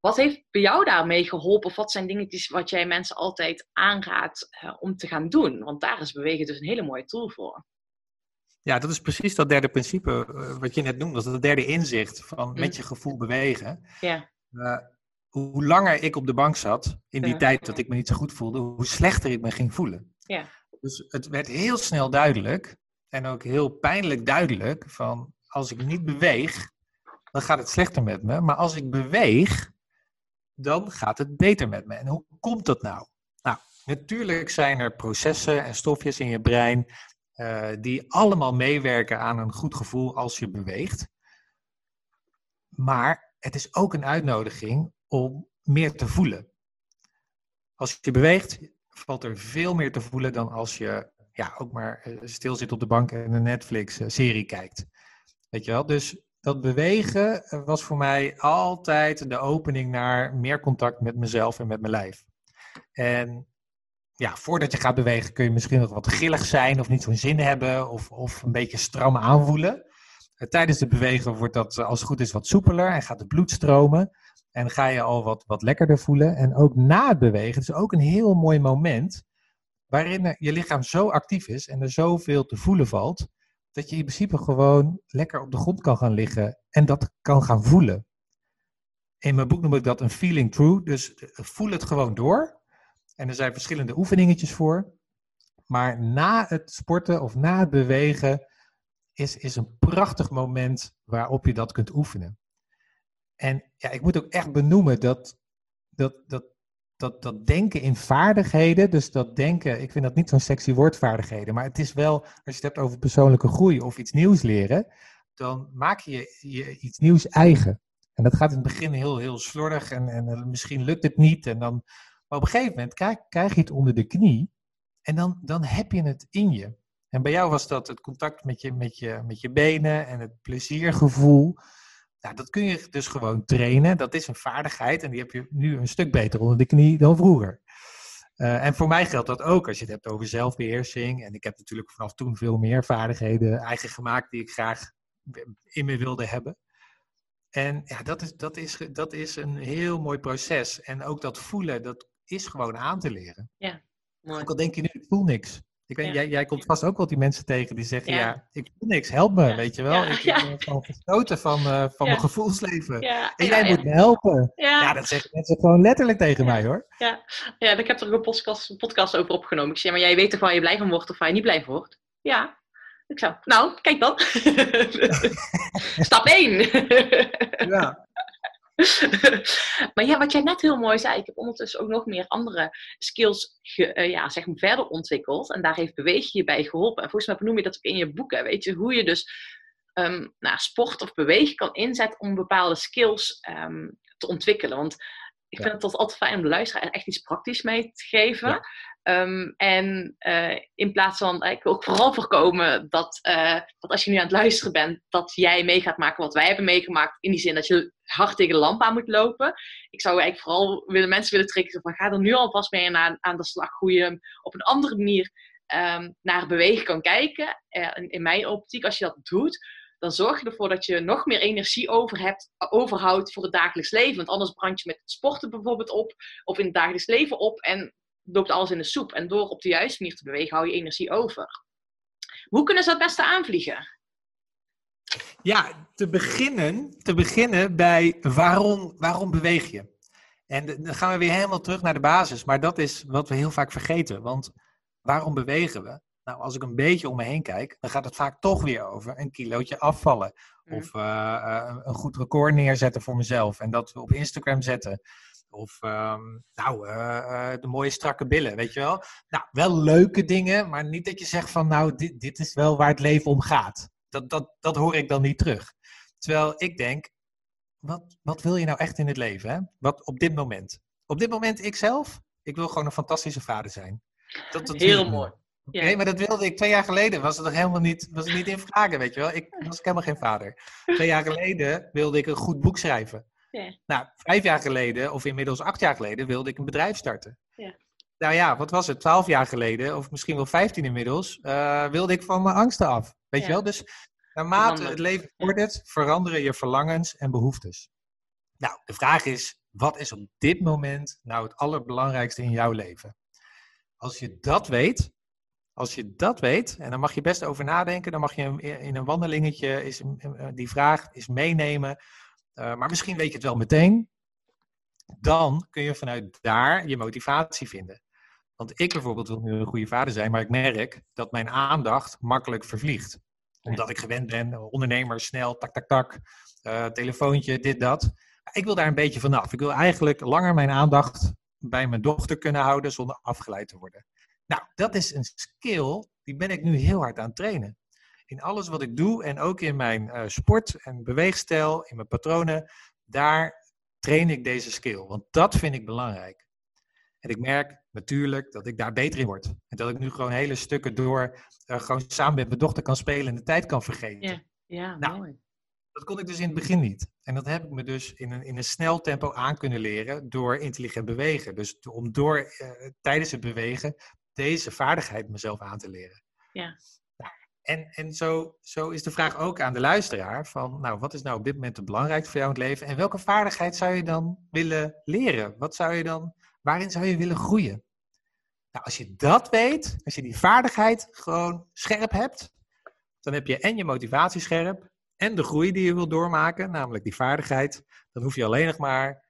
S3: Wat heeft bij jou daarmee geholpen? Of wat zijn dingetjes wat jij mensen altijd aanraadt uh, om te gaan doen? Want daar is bewegen dus een hele mooie tool voor.
S4: Ja, dat is precies dat derde principe uh, wat je net noemde. Dat is het derde inzicht van mm. met je gevoel bewegen.
S3: Ja.
S4: Uh, hoe langer ik op de bank zat, in die ja. tijd dat ik me niet zo goed voelde, hoe slechter ik me ging voelen.
S3: Ja.
S4: Dus het werd heel snel duidelijk, en ook heel pijnlijk duidelijk, van als ik niet beweeg, dan gaat het slechter met me. Maar als ik beweeg, dan gaat het beter met me. En hoe komt dat nou? Nou, natuurlijk zijn er processen en stofjes in je brein uh, die allemaal meewerken aan een goed gevoel als je beweegt. Maar het is ook een uitnodiging om meer te voelen. Als je beweegt, valt er veel meer te voelen dan als je ja, ook maar stil zit op de bank en een Netflix-serie kijkt. Weet je wel? Dus dat bewegen eh, was voor mij altijd de opening naar meer contact met mezelf en met mijn lijf. En ja, voordat je gaat bewegen kun je misschien nog wat grillig zijn of niet zo'n zin hebben of, of een beetje stram aanvoelen. Eh, Tijdens het bewegen wordt dat eh, als het goed is wat soepeler en gaat het bloed stromen. En ga je al wat, wat lekkerder voelen. En ook na het bewegen, is ook een heel mooi moment waarin je lichaam zo actief is en er zoveel te voelen valt, dat je in principe gewoon lekker op de grond kan gaan liggen en dat kan gaan voelen. In mijn boek noem ik dat een feeling through, dus voel het gewoon door. En er zijn verschillende oefeningetjes voor. Maar na het sporten of na het bewegen is, is een prachtig moment waarop je dat kunt oefenen. En ja, ik moet ook echt benoemen dat, dat, dat, dat, dat denken in vaardigheden, dus dat denken, ik vind dat niet zo'n sexy woord vaardigheden, maar het is wel, als je het hebt over persoonlijke groei of iets nieuws leren, dan maak je, je iets nieuws eigen. En dat gaat in het begin heel, heel slordig en, en misschien lukt het niet. En dan, op een gegeven moment krijg, je het onder de knie en dan, dan heb je het in je. En bij jou was dat het contact met je, met je, met je benen en het pleziergevoel. Nou, dat kun je dus gewoon trainen. Dat is een vaardigheid en die heb je nu een stuk beter onder de knie dan vroeger. Uh, en voor mij geldt dat ook als je het hebt over zelfbeheersing. En ik heb natuurlijk vanaf toen veel meer vaardigheden eigen gemaakt die ik graag in me wilde hebben. En ja, dat is, dat, is, dat is een heel mooi proces. En ook dat voelen, dat is gewoon aan te leren.
S3: Ja, mooi.
S4: Ook al denk je nu, ik voel niks. Ik weet,
S3: Ja.
S4: jij, jij komt vast ook wel die mensen tegen die zeggen,
S3: Ja.
S4: ja, ik voel niks, help me, weet je wel. Ik ben gewoon gesloten van, eh, van mijn gevoelsleven.
S3: Ja,
S4: En jij moet me helpen.
S3: Ja,
S4: Ja, dat zeggen mensen gewoon letterlijk tegen mij hoor.
S3: ja. ja, ik heb er ook een podcast, een podcast over opgenomen. Ik zei, maar jij weet toch waar je blij van wordt of waar je niet blij van wordt? Ja. Ik zou, nou, kijk dan. Stap 1.
S4: Ja.
S3: maar ja, wat jij net heel mooi zei, ik heb ondertussen ook nog meer andere skills ge- eh, ja, zeg maar verder ontwikkeld. En daar heeft bewegen je bij geholpen. En volgens mij benoem je dat ook in je boeken. Weet je, hoe je dus ehm, nou, sport of bewegen kan inzetten om bepaalde skills ehm, te ontwikkelen. Want ik
S4: Ja.
S3: vind het altijd fijn om de luisteraar echt iets praktisch mee te geven.
S4: Ja.
S3: Ehm, en eh, in plaats van, ik wil ook vooral voorkomen dat, eh, dat als je nu aan het luisteren bent, dat jij mee gaat maken wat wij hebben meegemaakt. In die zin dat je hard tegen de lamp aan moet lopen. Ik zou eigenlijk vooral willen, mensen willen trekken van ga er nu alvast mee aan, aan de slag. Hoe je op een andere manier ehm, naar bewegen kan kijken. Eh, in, mijn optiek, als je dat doet, dan zorg je ervoor dat je nog meer energie over hebt, overhoudt voor het dagelijks leven. Want anders brand je met sporten bijvoorbeeld op, of in het dagelijks leven op en loopt alles in de soep. En door op de juiste manier te bewegen, hou je energie over. Hoe kunnen ze het beste aanvliegen?
S4: Ja, te beginnen, te beginnen bij waarom, waarom beweeg je? En dan gaan we weer helemaal terug naar de basis. Maar dat is wat we heel vaak vergeten. Want waarom bewegen we? Nou, als ik een beetje om me heen kijk, dan gaat het vaak toch weer over een kilootje afvallen.
S3: Mm.
S4: Of eh, eh, een goed record neerzetten voor mezelf en dat op Instagram zetten. Of ehm, nou, eh, de mooie strakke billen, weet je wel. Nou, wel leuke dingen, maar niet dat je zegt van nou, dit, dit is wel waar het leven om gaat. Dat, dat, dat hoor ik dan niet terug. Terwijl ik denk, wat, wat wil je nou echt in het leven? Hè? Wat op dit moment? Op dit moment ikzelf, ik wil gewoon een fantastische vader zijn. Dat, dat
S3: Heel mooi. Ja.
S4: Nee, maar dat wilde ik twee jaar geleden. Was het nog helemaal niet, was het niet in vragen, weet je wel. Ik was ik helemaal geen vader. Twee jaar geleden wilde ik een goed boek schrijven.
S3: Ja.
S4: Nou, vijf jaar geleden, of inmiddels acht jaar geleden, wilde ik een bedrijf starten.
S3: Ja.
S4: Nou ja, wat was het? Twaalf jaar geleden, of misschien wel vijftien inmiddels, eh, wilde ik van mijn angsten af. Weet
S3: Ja.
S4: je wel? Dus naarmate
S3: Veranderen.
S4: het leven vordert, veranderen je verlangens en behoeftes. Nou, de vraag is, wat is op dit moment nou het allerbelangrijkste in jouw leven? Als je dat weet, als je dat weet, en dan mag je best over nadenken, dan mag je in een wandelingetje is, eh, die vraag is meenemen. Eh, maar misschien weet je het wel meteen. Dan kun je vanuit daar je motivatie vinden. Want ik bijvoorbeeld wil nu een goede vader zijn, maar ik merk dat mijn aandacht makkelijk vervliegt. Omdat ik gewend ben, ondernemer, snel, tak, tak, tak, eh, telefoontje, dit, dat. Ik wil daar een beetje vanaf. Ik wil eigenlijk langer mijn aandacht bij mijn dochter kunnen houden zonder afgeleid te worden. Nou, dat is een skill, die ben ik nu heel hard aan het trainen. In alles wat ik doe en ook in mijn eh, sport en beweegstijl, in mijn patronen, daar train ik deze skill. Want dat vind ik belangrijk. En ik merk natuurlijk dat ik daar beter in word. En dat ik nu gewoon hele stukken door, eh, gewoon samen met mijn dochter kan spelen en de tijd kan vergeten.
S3: Ja, Ja,
S4: Nou,
S3: mooi.
S4: Dat kon ik dus in het begin niet. En dat heb ik me dus in een, in een snel tempo aan kunnen leren door intelligent bewegen. Dus om door eh, tijdens het bewegen deze vaardigheid mezelf aan te leren.
S3: Ja.
S4: Nou, en en zo, zo is de vraag ook aan de luisteraar van, nou, wat is nou op dit moment het belangrijkste voor jou in het leven? En welke vaardigheid zou je dan willen leren? Wat zou je dan, waarin zou je willen groeien? Nou, als je dat weet, als je die vaardigheid gewoon scherp hebt, dan heb je en je motivatie scherp en de groei die je wil doormaken, namelijk die vaardigheid. Dan hoef je alleen nog maar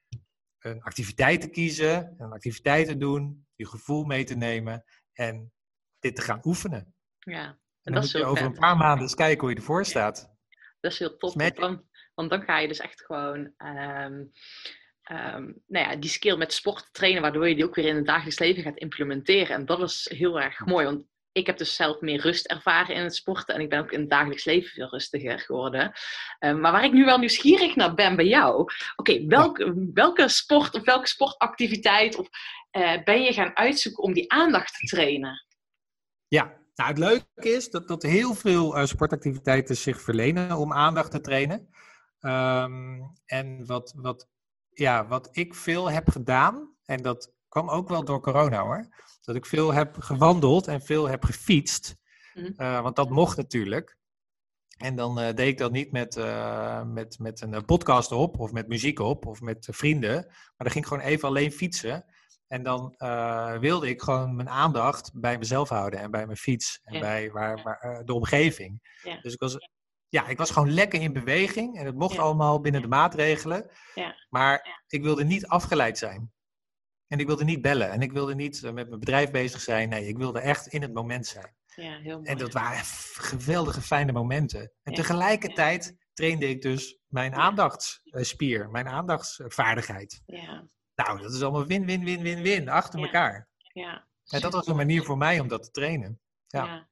S4: een activiteit te kiezen, een activiteit te doen, je gevoel mee te nemen en dit te gaan oefenen.
S3: Ja,
S4: En
S3: en
S4: dan
S3: dat
S4: moet
S3: is
S4: je
S3: heel
S4: over een paar maanden eens kijken hoe je ervoor staat.
S3: Dat is heel tof.
S4: Smack.
S3: Want dan, want dan ga je dus echt gewoon ehm, ehm, nou ja, die skill met sport trainen, waardoor je die ook weer in het dagelijks leven gaat implementeren. En dat is heel erg mooi. Want ik heb dus zelf meer rust ervaren in het sporten. En ik ben ook in het dagelijks leven veel rustiger geworden. Ehm, maar waar ik nu wel nieuwsgierig naar ben bij jou. Oké, welke, welke sport of welke sportactiviteit of, eh, ben je gaan uitzoeken om die aandacht te trainen?
S4: Ja, nou het leuke is dat, dat heel veel eh, sportactiviteiten zich verlenen om aandacht te trainen. Ehm, en wat, wat, ja, wat ik veel heb gedaan, en dat kwam ook wel door corona hoor, dat ik veel heb gewandeld en veel heb gefietst.
S3: Mhm.
S4: Eh, want dat mocht natuurlijk. En dan eh, deed ik dat niet met, eh, met, met een podcast op, of met muziek op, of met vrienden. Maar dan ging ik gewoon even alleen fietsen. En dan wilde ik gewoon mijn aandacht bij mezelf houden en bij mijn fiets en
S3: Ja.
S4: bij waar, waar, de omgeving.
S3: Ja.
S4: Dus ik was, ja, ik was gewoon lekker in beweging en het mocht
S3: Ja.
S4: allemaal binnen de maatregelen.
S3: Ja.
S4: Maar ik wilde niet afgeleid zijn. En ik wilde niet bellen en ik wilde niet eh, met mijn bedrijf bezig zijn. Nee, ik wilde echt in het moment zijn.
S3: Ja, heel mooi.
S4: En dat waren geweldige fijne momenten. En tegelijkertijd trainde ik dus mijn aandachtsspier, mijn aandachtsvaardigheid.
S3: Ja,
S4: Nou, dat is allemaal win, win, win, win, win, achter elkaar.
S3: ja.
S4: En dat was een manier voor mij om dat te trainen. Ja.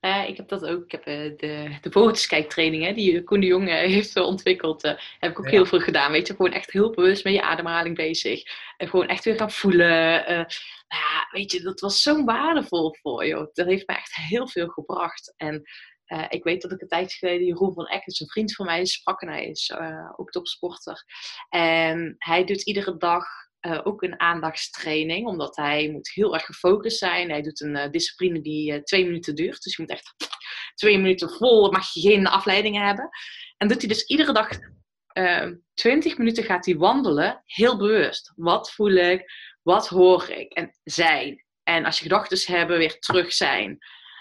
S3: Ja, ik heb dat ook. Ik heb eh, de, de vogeltjeskijktraining, hè, die Koen de Jong eh, heeft eh, ontwikkeld, eh, heb ik ook
S4: Ja.
S3: heel veel gedaan. Weet je, gewoon echt heel bewust met je ademhaling bezig. En gewoon echt weer gaan voelen. eh, nou ja, weet je, dat was zo waardevol voor je. Dat heeft me echt heel veel gebracht. En eh, ik weet dat ik een tijdje geleden Jeroen van Eck, is een vriend van mij, sprak. En hij is eh, ook topsporter. En hij doet iedere dag eh, ook een aandachtstraining, omdat hij moet heel erg gefocust zijn. Hij doet een eh, discipline die eh, twee minuten duurt. Dus je moet echt twee minuten vol, mag je geen afleidingen hebben. En doet hij dus iedere dag 20 minuten gaat hij wandelen, heel bewust. Wat voel ik? Wat hoor ik? En zijn. En als je gedachten hebben, weer terug zijn.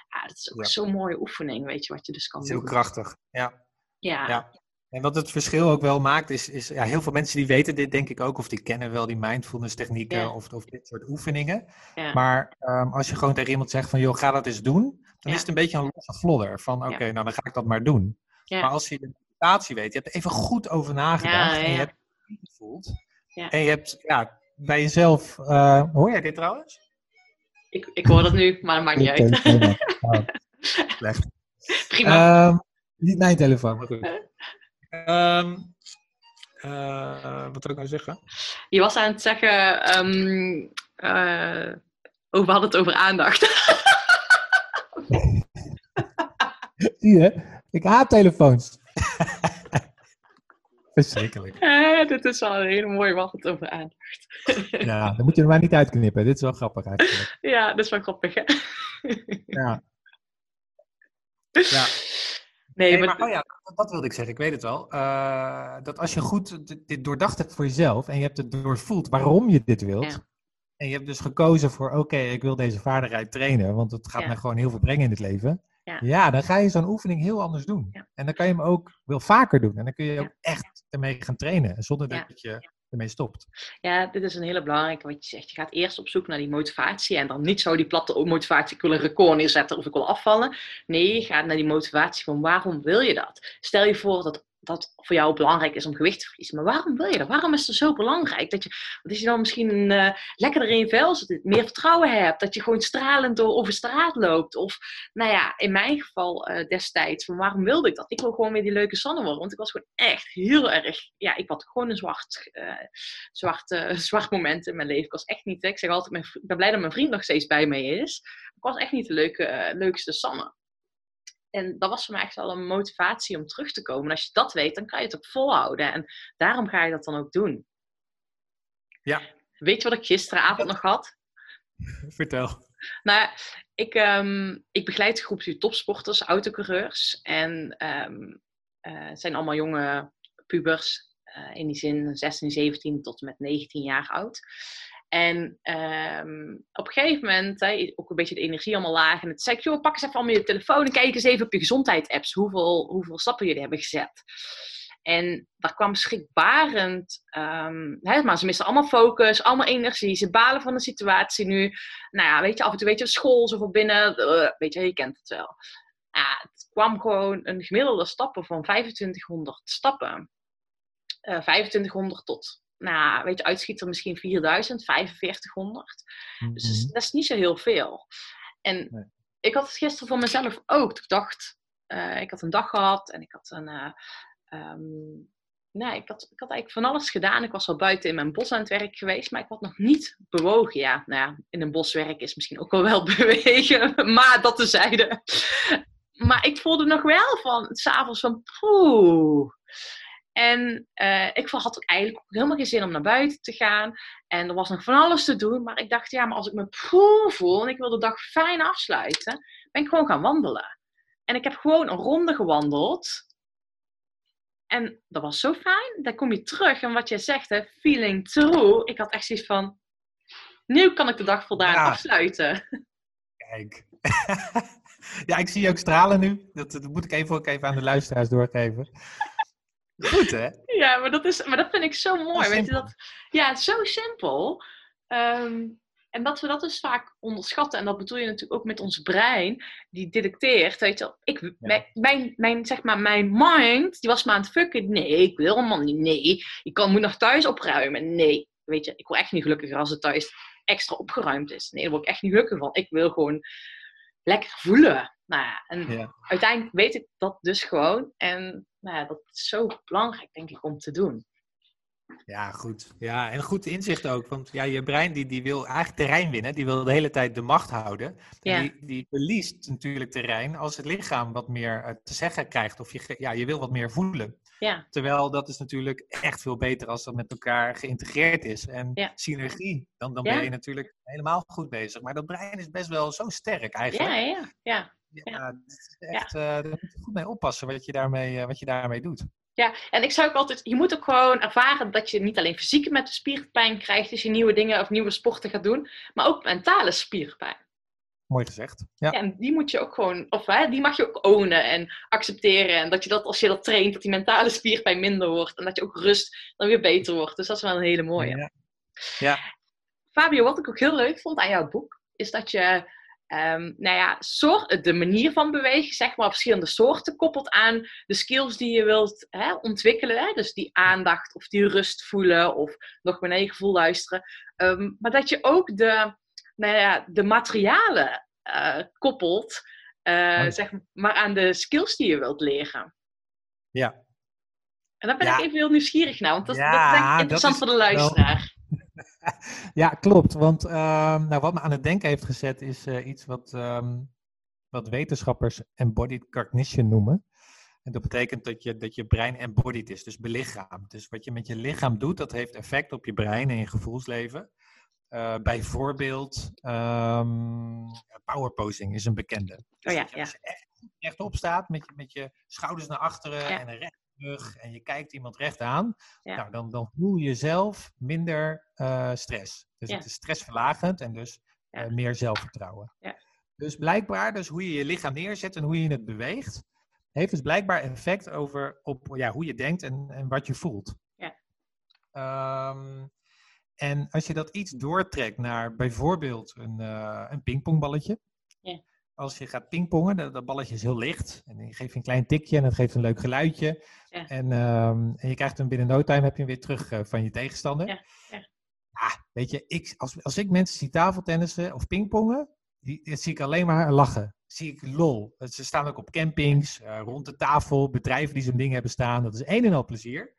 S3: Ja, dat is ook
S4: Ja.
S3: zo'n mooie oefening, weet je, wat je dus kan
S4: is heel
S3: doen.
S4: krachtig. Ja.
S3: Ja,
S4: Ja. En wat het verschil ook wel maakt, is, is ja, heel veel mensen die weten dit denk ik ook, of die kennen wel die mindfulness technieken
S3: Ja.
S4: of, of dit soort oefeningen.
S3: ja.
S4: Maar ehm, als je gewoon tegen iemand zegt van, joh, ga dat eens doen, dan
S3: Ja.
S4: is het een beetje een losse vlodder. Van, oké, nou dan ga ik dat maar doen.
S3: Ja.
S4: Maar als je de meditatie weet, je hebt er even goed over nagedacht
S3: Ja,
S4: en je hebt het gevoeld.
S3: Ja.
S4: En je hebt ja, bij jezelf, eh, hoor jij dit trouwens?
S3: ik, ik hoor dat nu, maar dat maakt niet uit.
S4: Slecht.
S3: Prima.
S4: Ehm, niet mijn telefoon, maar goed. Ehm, eh, wat wil ik nou zeggen?
S3: Je was aan het zeggen, ehm eh, oh, we hadden het over aandacht.
S4: Zie je? Ik haat telefoons. Verschrikkelijk.
S3: Eh, dit is wel een hele mooie, we hadden het over aandacht.
S4: Ja, dan moet je er maar niet uitknippen. Dit is wel grappig eigenlijk.
S3: Ja, dat is wel grappig, hè?
S4: Ja. Ja.
S3: Nee,
S4: Nee,
S3: maar,
S4: maar, oh ja, dat, wilde ik zeggen, ik weet het wel. Eh, dat als je goed dit, doordacht hebt voor jezelf en je hebt het doorvoeld waarom je dit wilt.
S3: Ja.
S4: En je hebt dus gekozen voor, oké, ik wil deze vaardigheid trainen, want het gaat
S3: Ja.
S4: mij gewoon heel veel brengen in het leven.
S3: Ja.
S4: dan ga je zo'n oefening heel anders doen.
S3: Ja.
S4: En dan kan je hem ook wel vaker doen. En dan kun je
S3: Ja.
S4: ook echt ermee gaan trainen, zonder
S3: Ja.
S4: dat je ermee stopt.
S3: ja, dit is een hele belangrijke wat je zegt. Je gaat eerst op zoek naar die motivatie en dan niet zo die platte motivatie, ik wil een record neerzetten of ik wil afvallen. Nee, je gaat naar die motivatie van waarom wil je dat? Stel je voor dat dat voor jou belangrijk is om gewicht te verliezen. Maar waarom wil je dat? Waarom is het zo belangrijk? Dat je, dat je dan misschien eh lekkerder in je vel zit, meer vertrouwen hebt. Dat je gewoon stralend door over straat loopt. Of, nou ja, in mijn geval eh, destijds, waarom wilde ik dat? Ik wil gewoon weer die leuke Sanne worden. Want ik was gewoon echt heel erg, ja, ik had gewoon een zwart, eh, zwart, zwart moment in mijn leven. Ik was echt niet, ik zeg altijd, ik ben blij dat mijn vriend nog steeds bij mij is. Ik was echt niet de leuke, leukste Sanne. En dat was voor mij echt wel een motivatie om terug te komen. En als je dat weet, dan kan je het ook volhouden. En daarom ga je dat dan ook doen.
S4: Ja.
S3: Weet je wat ik gisteravond nog had?
S4: Vertel.
S3: Nou, ik, ehm, ik begeleid groepje topsporters, autocoureurs. En ehm, eh, het zijn allemaal jonge pubers. eh, in die zin 16, 17 tot en met 19 jaar oud. En ehm, op een gegeven moment, hè, ook een beetje de energie allemaal laag. En het ik, joh, pak eens even allemaal je telefoon en kijk eens even op je gezondheidsapps. Hoeveel, hoeveel stappen jullie hebben gezet. En daar kwam schrikbarend, hè, maar ze missen allemaal focus, allemaal energie. Ze balen van de situatie nu. Nou ja, weet je, af en toe weet je, school, zoveel binnen. eh, weet je, je kent het wel. Ja, het kwam gewoon een gemiddelde stappen van 2500 stappen. Eh 2500 tot, nou, weet je, uitschieter misschien 4000, 4500. Dus dat is, dat is niet zo heel veel. En
S4: Nee.
S3: ik had het gisteren voor mezelf ook. Ik dacht, eh, ik had een dag gehad en ik had een. eh, ehm, nee, ik had, ik had eigenlijk van alles gedaan. Ik was al buiten in mijn bos aan het werk geweest, maar ik had nog niet bewogen. Ja, nou ja, in een bos werken is misschien ook wel wel bewegen, maar dat tezijde. Maar ik voelde nog wel van, s'avonds van, poeh. En eh, ik had ook eigenlijk helemaal geen zin om naar buiten te gaan. En er was nog van alles te doen. Maar ik dacht, ja, maar als ik me poeh voel en ik wil de dag fijn afsluiten, ben ik gewoon gaan wandelen. En ik heb gewoon een ronde gewandeld. En dat was zo fijn. Dan kom je terug en wat jij zegt, hè, feeling true. Ik had echt zoiets van, nu kan ik de dag voldaan
S4: Ja.
S3: afsluiten.
S4: Kijk. ja, ik zie je ook stralen nu. Dat, dat moet ik even, ook even aan de luisteraars doorgeven. Goed, hè?
S3: Ja, maar dat, is, maar dat vind ik zo mooi. Weet je, dat, ja, zo simpel. Ehm, en dat we dat dus vaak onderschatten. En dat bedoel je natuurlijk ook met ons brein. Die detecteert, weet je wel. Ik, mijn, mijn, mijn, zeg maar, mijn mind, die was me aan het fucken. Nee, ik wil helemaal niet. Nee, ik kan, moet nog thuis opruimen. Nee, weet je, ik word echt niet gelukkiger als het thuis extra opgeruimd is. Nee, daar word ik echt niet gelukkig van. Ik wil gewoon lekker voelen. Nou ja, en
S4: Ja.
S3: uiteindelijk weet ik dat dus gewoon. En nou ja, dat is zo belangrijk, denk ik, om te doen.
S4: Ja, goed. Ja, en goed inzicht ook. Want ja, je brein die, die wil eigenlijk terrein winnen. Die wil de hele tijd de macht houden.
S3: Ja.
S4: Die, die verliest natuurlijk terrein als het lichaam wat meer eh, te zeggen krijgt. Of je, ja, je wil wat meer voelen.
S3: Ja,
S4: Terwijl dat is natuurlijk echt veel beter als dat met elkaar geïntegreerd is. En
S3: Ja.
S4: synergie, dan, dan ben je natuurlijk helemaal goed bezig. Maar dat brein is best wel zo sterk eigenlijk.
S3: ja, ja. ja.
S4: Is echt, eh, daar moet je goed mee oppassen wat je daarmee, eh, wat je daarmee doet.
S3: Ja, en ik zou ook altijd, je moet ook gewoon ervaren dat je niet alleen fysieke met de spierpijn krijgt als je nieuwe dingen of nieuwe sporten gaat doen, maar ook mentale spierpijn.
S4: Mooi gezegd. Ja,
S3: Ja, en die moet je ook gewoon, of hè, die mag je ook ownen en accepteren. En dat je dat, als je dat traint, dat die mentale spierpijn minder wordt. En dat je ook rust dan weer beter wordt. Dus dat is wel een hele mooie.
S4: Ja. Ja.
S3: Fabio, wat ik ook heel leuk vond aan jouw boek, is dat je ehm, nou ja, soort, de manier van bewegen, zeg maar, verschillende soorten koppelt aan de skills die je wilt hè, ontwikkelen. Hè? Dus die aandacht of die rust voelen of nog meer naar je gevoel luisteren. Ehm, maar dat je ook de, nou ja, de materialen eh, koppelt, eh,
S4: Mooi.
S3: zeg maar, aan de skills die je wilt leren.
S4: Ja.
S3: En daar ben
S4: Ja.
S3: ik even heel nieuwsgierig naar, want dat,
S4: Ja,
S3: dat is denk ik
S4: dat
S3: interessant
S4: is
S3: voor de luisteraar.
S4: ja klopt. Want ehm, nou, wat me aan het denken heeft gezet is eh, iets wat, ehm, wat wetenschappers embodied cognition noemen. En dat betekent dat je, dat je brein embodied is, dus belichaamd. Dus wat je met je lichaam doet, dat heeft effect op je brein en je gevoelsleven. Eh, bijvoorbeeld, ehm power posing is een bekende. Dus
S3: ja,
S4: dat je
S3: ja.
S4: als je echt rechtop staat met je, met je schouders naar achteren
S3: Ja.
S4: en een rechte rug en je kijkt iemand recht aan,
S3: Ja.
S4: nou, dan, dan voel je zelf minder eh, stress. Dus
S3: Ja.
S4: het is stressverlagend en dus
S3: Ja.
S4: eh, meer zelfvertrouwen.
S3: Ja.
S4: Dus blijkbaar, dus hoe je je lichaam neerzet en hoe je het beweegt, heeft dus blijkbaar effect over op ja, hoe je denkt en, en wat je voelt.
S3: Ja.
S4: Ehm, en als je dat iets doortrekt naar bijvoorbeeld een, eh een pingpongballetje.
S3: Ja.
S4: Als je gaat pingpongen, dat, dat balletje is heel licht. En je geeft een klein tikje en het geeft een leuk geluidje.
S3: Ja.
S4: En, ehm, en je krijgt hem binnen no time heb je hem weer terug eh, van je tegenstander.
S3: Ja, ja.
S4: Ah, weet je, ik, als, als ik mensen zie tafeltennissen of pingpongen, die, die zie ik alleen maar lachen. Zie ik lol. Ze staan ook op campings, eh, rond de tafel, bedrijven die zo'n ding hebben staan. Dat is een en al plezier.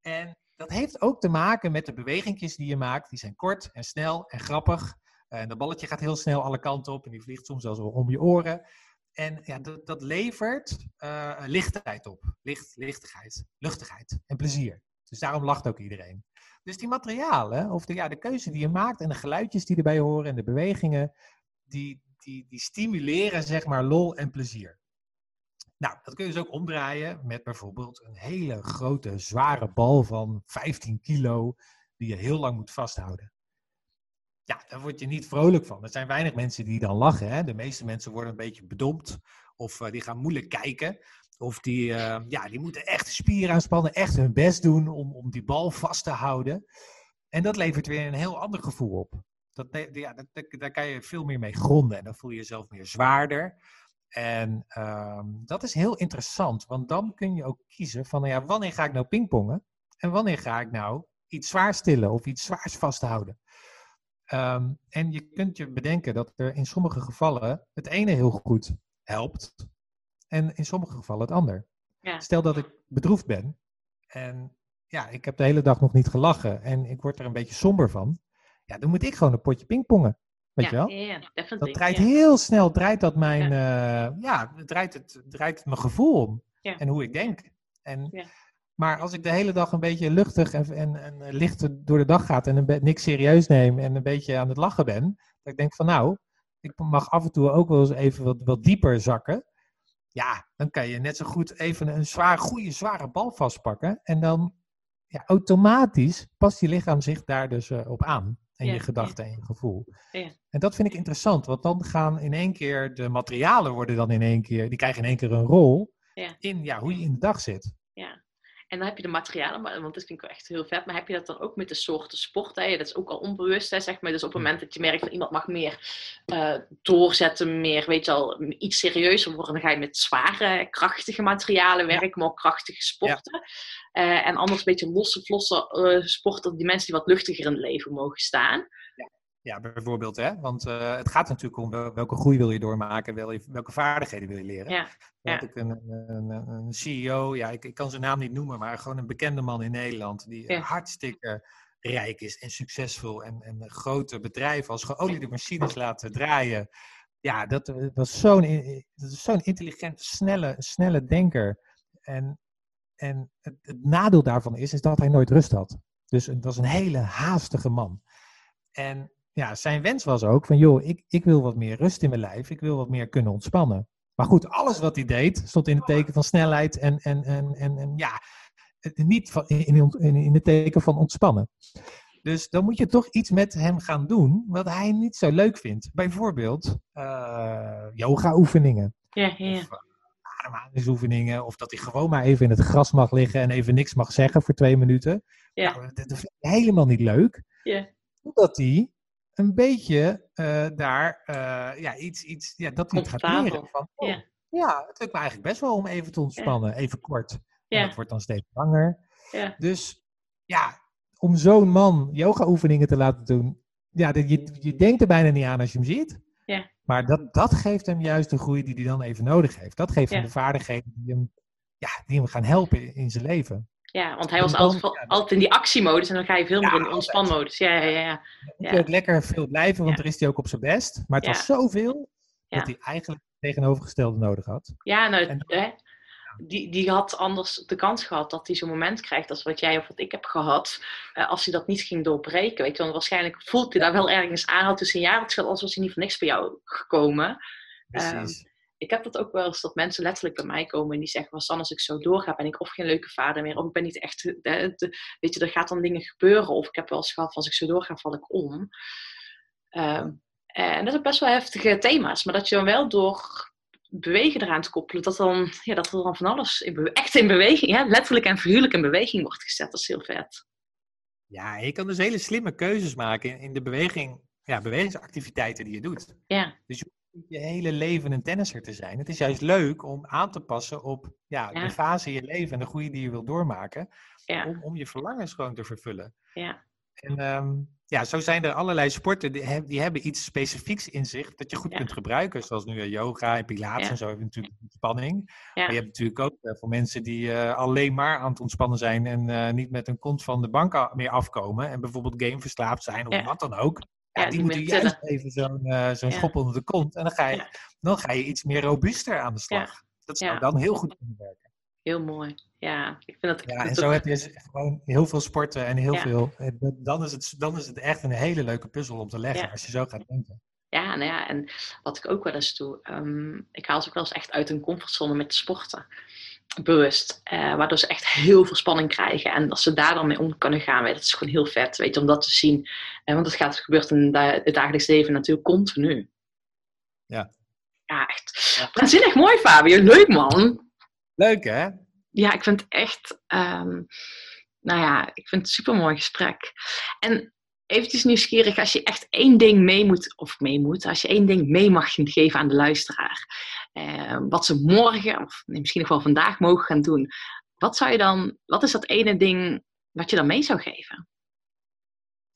S4: En dat heeft ook te maken met de bewegingjes die je maakt. Die zijn kort en snel en grappig. En dat balletje gaat heel snel alle kanten op en die vliegt soms zelfs om je oren. En ja, dat, dat levert uh, lichtheid op. Licht, lichtigheid, luchtigheid en plezier. Dus daarom lacht ook iedereen. Dus die materialen, of de, ja, de keuze die je maakt en de geluidjes die erbij horen en de bewegingen, die, die, die stimuleren zeg maar lol en plezier. Nou, dat kun je dus ook omdraaien met bijvoorbeeld een hele grote, zware bal van 15 kilo, die je heel lang moet vasthouden. Ja, daar word je niet vrolijk van. Er zijn weinig mensen die dan lachen. Hè? De meeste mensen worden een beetje bedompt of uh, die gaan moeilijk kijken. Of die, uh, ja, die moeten echt spieren aanspannen, echt hun best doen om, om die bal vast te houden. En dat levert weer een heel ander gevoel op. Dat, ja, dat, daar kan je veel meer mee gronden en dan voel je jezelf meer zwaarder. En um, dat is heel interessant, want dan kun je ook kiezen van, nou ja, wanneer ga ik nou pingpongen? En wanneer ga ik nou iets zwaars tillen of iets zwaars vasthouden? Um, en je kunt je bedenken dat er in sommige gevallen het ene heel goed helpt en in sommige gevallen het ander. Ja. Stel dat ik bedroefd ben en ja, ik heb de hele dag nog niet gelachen en ik word er een beetje somber van. Ja, dan moet ik gewoon een potje pingpongen. Weet
S3: ja,
S4: je wel?
S3: Ja, ja,
S4: dat draait heel snel, draait dat mijn, ja, uh, ja draait, het, draait het mijn gevoel om. En hoe ik denk. En, Maar als ik de hele dag een beetje luchtig en, en, en licht door de dag gaat en een niks serieus neem en een beetje aan het lachen ben, dat ik denk van nou, ik mag af en toe ook wel eens even wat, wat dieper zakken. Ja, dan kan je net zo goed even een zwaar, goede zware bal vastpakken. En dan ja, automatisch past je lichaam zich daar dus uh, op aan. En ja, je gedachten ja. en je gevoel.
S3: Ja.
S4: En dat vind ik interessant, want dan gaan in één keer de materialen worden dan in één keer, die krijgen in één keer een rol in ja, hoe je in de dag zit.
S3: En dan heb je de materialen, want dat vind ik wel echt heel vet. Maar heb je dat dan ook met de soorten sport? Hè? Dat is ook al onbewust, hè, zeg maar. Dus op het moment dat je merkt dat iemand mag meer uh, doorzetten, meer, weet je al, iets serieuzer worden, dan ga je met zware, krachtige materialen werken, maar ook krachtige sporten. Ja. Uh, en anders een beetje losse, vlosse uh, sporten, die mensen die wat luchtiger in het leven mogen staan.
S4: Ja. Bijvoorbeeld, hè? want uh, het gaat natuurlijk om welke groei wil je doormaken, welke vaardigheden wil je leren.
S3: Ja,
S4: ik een, een, een, CEO, ja, ik, ik, kan zijn naam niet noemen, maar gewoon een bekende man in Nederland, die ja. hartstikke rijk is en succesvol en, en grote bedrijven als geoliede machines laten draaien. Ja, dat was zo'n zo'n intelligent, snelle, snelle denker. En, en het, het nadeel daarvan is, is dat hij nooit rust had. Dus het was een hele haastige man. En ja, zijn wens was ook van, joh, ik, ik wil wat meer rust in mijn lijf. Ik wil wat meer kunnen ontspannen. Maar goed, alles wat hij deed stond in het teken van snelheid en, en, en, en, en ja, niet van, in, in, in het teken van ontspannen. Dus dan moet je toch iets met hem gaan doen wat hij niet zo leuk vindt. Bijvoorbeeld uh, yoga-oefeningen.
S3: Ja, ja.
S4: Of, uh, ademhalingsoefeningen. Of dat hij gewoon maar even in het gras mag liggen en even niks mag zeggen voor twee minuten.
S3: Ja.
S4: Nou, dat, dat vind ik helemaal niet leuk.
S3: Ja.
S4: Omdat hij een beetje uh, daar uh, ja, iets, iets, ja, dat hij het gaat leren. Van, oh,
S3: ja.
S4: ja, het lukt me eigenlijk best wel om even te ontspannen,
S3: ja.
S4: even kort.
S3: Ja.
S4: En dat wordt dan steeds langer.
S3: Ja.
S4: Dus ja, om zo'n man yoga-oefeningen te laten doen, ja, je, je denkt er bijna niet aan als je hem ziet.
S3: Ja.
S4: Maar dat, dat geeft hem juist de groei die hij dan even nodig heeft. Dat geeft hem de vaardigheden die hem, ja, die hem gaan helpen in zijn leven.
S3: Ja, want hij was altijd,
S4: ja,
S3: altijd in die actiemodus en dan ga je veel meer
S4: Ja,
S3: in de ontspanmodus. Ja, ja, ja. Ja.
S4: hij ook lekker veel blijven, want er is hij ook op zijn best. Maar het was zoveel dat hij eigenlijk het tegenovergestelde nodig had.
S3: Ja, nou, hè, die, die had anders de kans gehad dat hij zo'n moment krijgt als wat jij of wat ik heb gehad. eh, als hij dat niet ging doorbreken. Weet je, want waarschijnlijk voelt hij daar wel ergens aan. Had tussen een jaar het als was hij niet voor niks bij jou gekomen.
S4: Precies.
S3: Ik heb dat ook wel eens dat mensen letterlijk bij mij komen en die zeggen: Was dan als ik zo doorga, ben ik of geen leuke vader meer, of ik ben niet echt. weet je, er gaat dan dingen gebeuren. Of ik heb wel eens gehad: Als ik zo doorga, val ik om. Ehm, en dat zijn best wel heftige thema's, maar dat je dan wel door bewegen eraan te koppelen, dat, dan, ja, dat er dan van alles in echt in beweging, ja, letterlijk en figuurlijk in beweging wordt gezet. Dat is heel vet.
S4: Ja, je kan dus hele slimme keuzes maken in, de beweging, ja, bewegingsactiviteiten die je doet.
S3: Ja,
S4: Niet Je hele leven een tennisser te zijn. Het is juist leuk om aan te passen op ja,
S3: Ja.
S4: de fase in je leven en de groei die je wil doormaken.
S3: ja,
S4: Om, om je verlangens gewoon te vervullen.
S3: ja,
S4: En ehm, ja, zo zijn er allerlei sporten die, heb- die hebben iets specifieks in zich dat je goed kunt gebruiken. Zoals nu eh, yoga en pilates en zo heb je natuurlijk spanning.
S3: ja,
S4: Maar je hebt natuurlijk ook eh, voor mensen die eh, alleen maar aan het ontspannen zijn en niet met een kont van de bank meer afkomen. En bijvoorbeeld gameverslaafd zijn of wat dan ook. Ja, die moeten
S3: meer
S4: juist even zo'n eh, zo'n
S3: Ja.
S4: schop onder de kont. En dan ga, je, dan ga je iets meer robuuster aan de slag. Dat zou dan heel goed kunnen werken.
S3: Heel mooi. Ja, ik vind dat...
S4: Ja, en zo heb je z- gewoon heel veel sporten en heel
S3: Ja.
S4: veel. eh, Dan is, het, dan is het echt een hele leuke puzzel om te leggen
S3: Ja.
S4: als je zo gaat denken.
S3: Ja, nou ja, en wat ik ook wel eens doe, ehm, ik haal ze ook wel eens echt uit een comfortzone met sporten. Bewust. eh, waardoor ze echt heel veel spanning krijgen. En als ze daar dan mee om kunnen gaan, weet, dat is gewoon heel vet, weet je, om dat te zien. En want het, gaat, gebeurt in het dagelijks leven natuurlijk continu.
S4: Ja.
S3: Ja, echt. Waanzinnig mooi, Fabio. Leuk, man.
S4: Leuk hè?
S3: Ja, ik vind het echt, ehm, nou ja, ik vind het een super mooi gesprek. En eventjes nieuwsgierig, als je echt één ding mee moet, of mee moet, als je één ding mee mag geven aan de luisteraar, eh, wat ze morgen, of misschien nog wel vandaag mogen gaan doen, wat zou je dan, wat is dat ene ding wat je dan mee zou geven?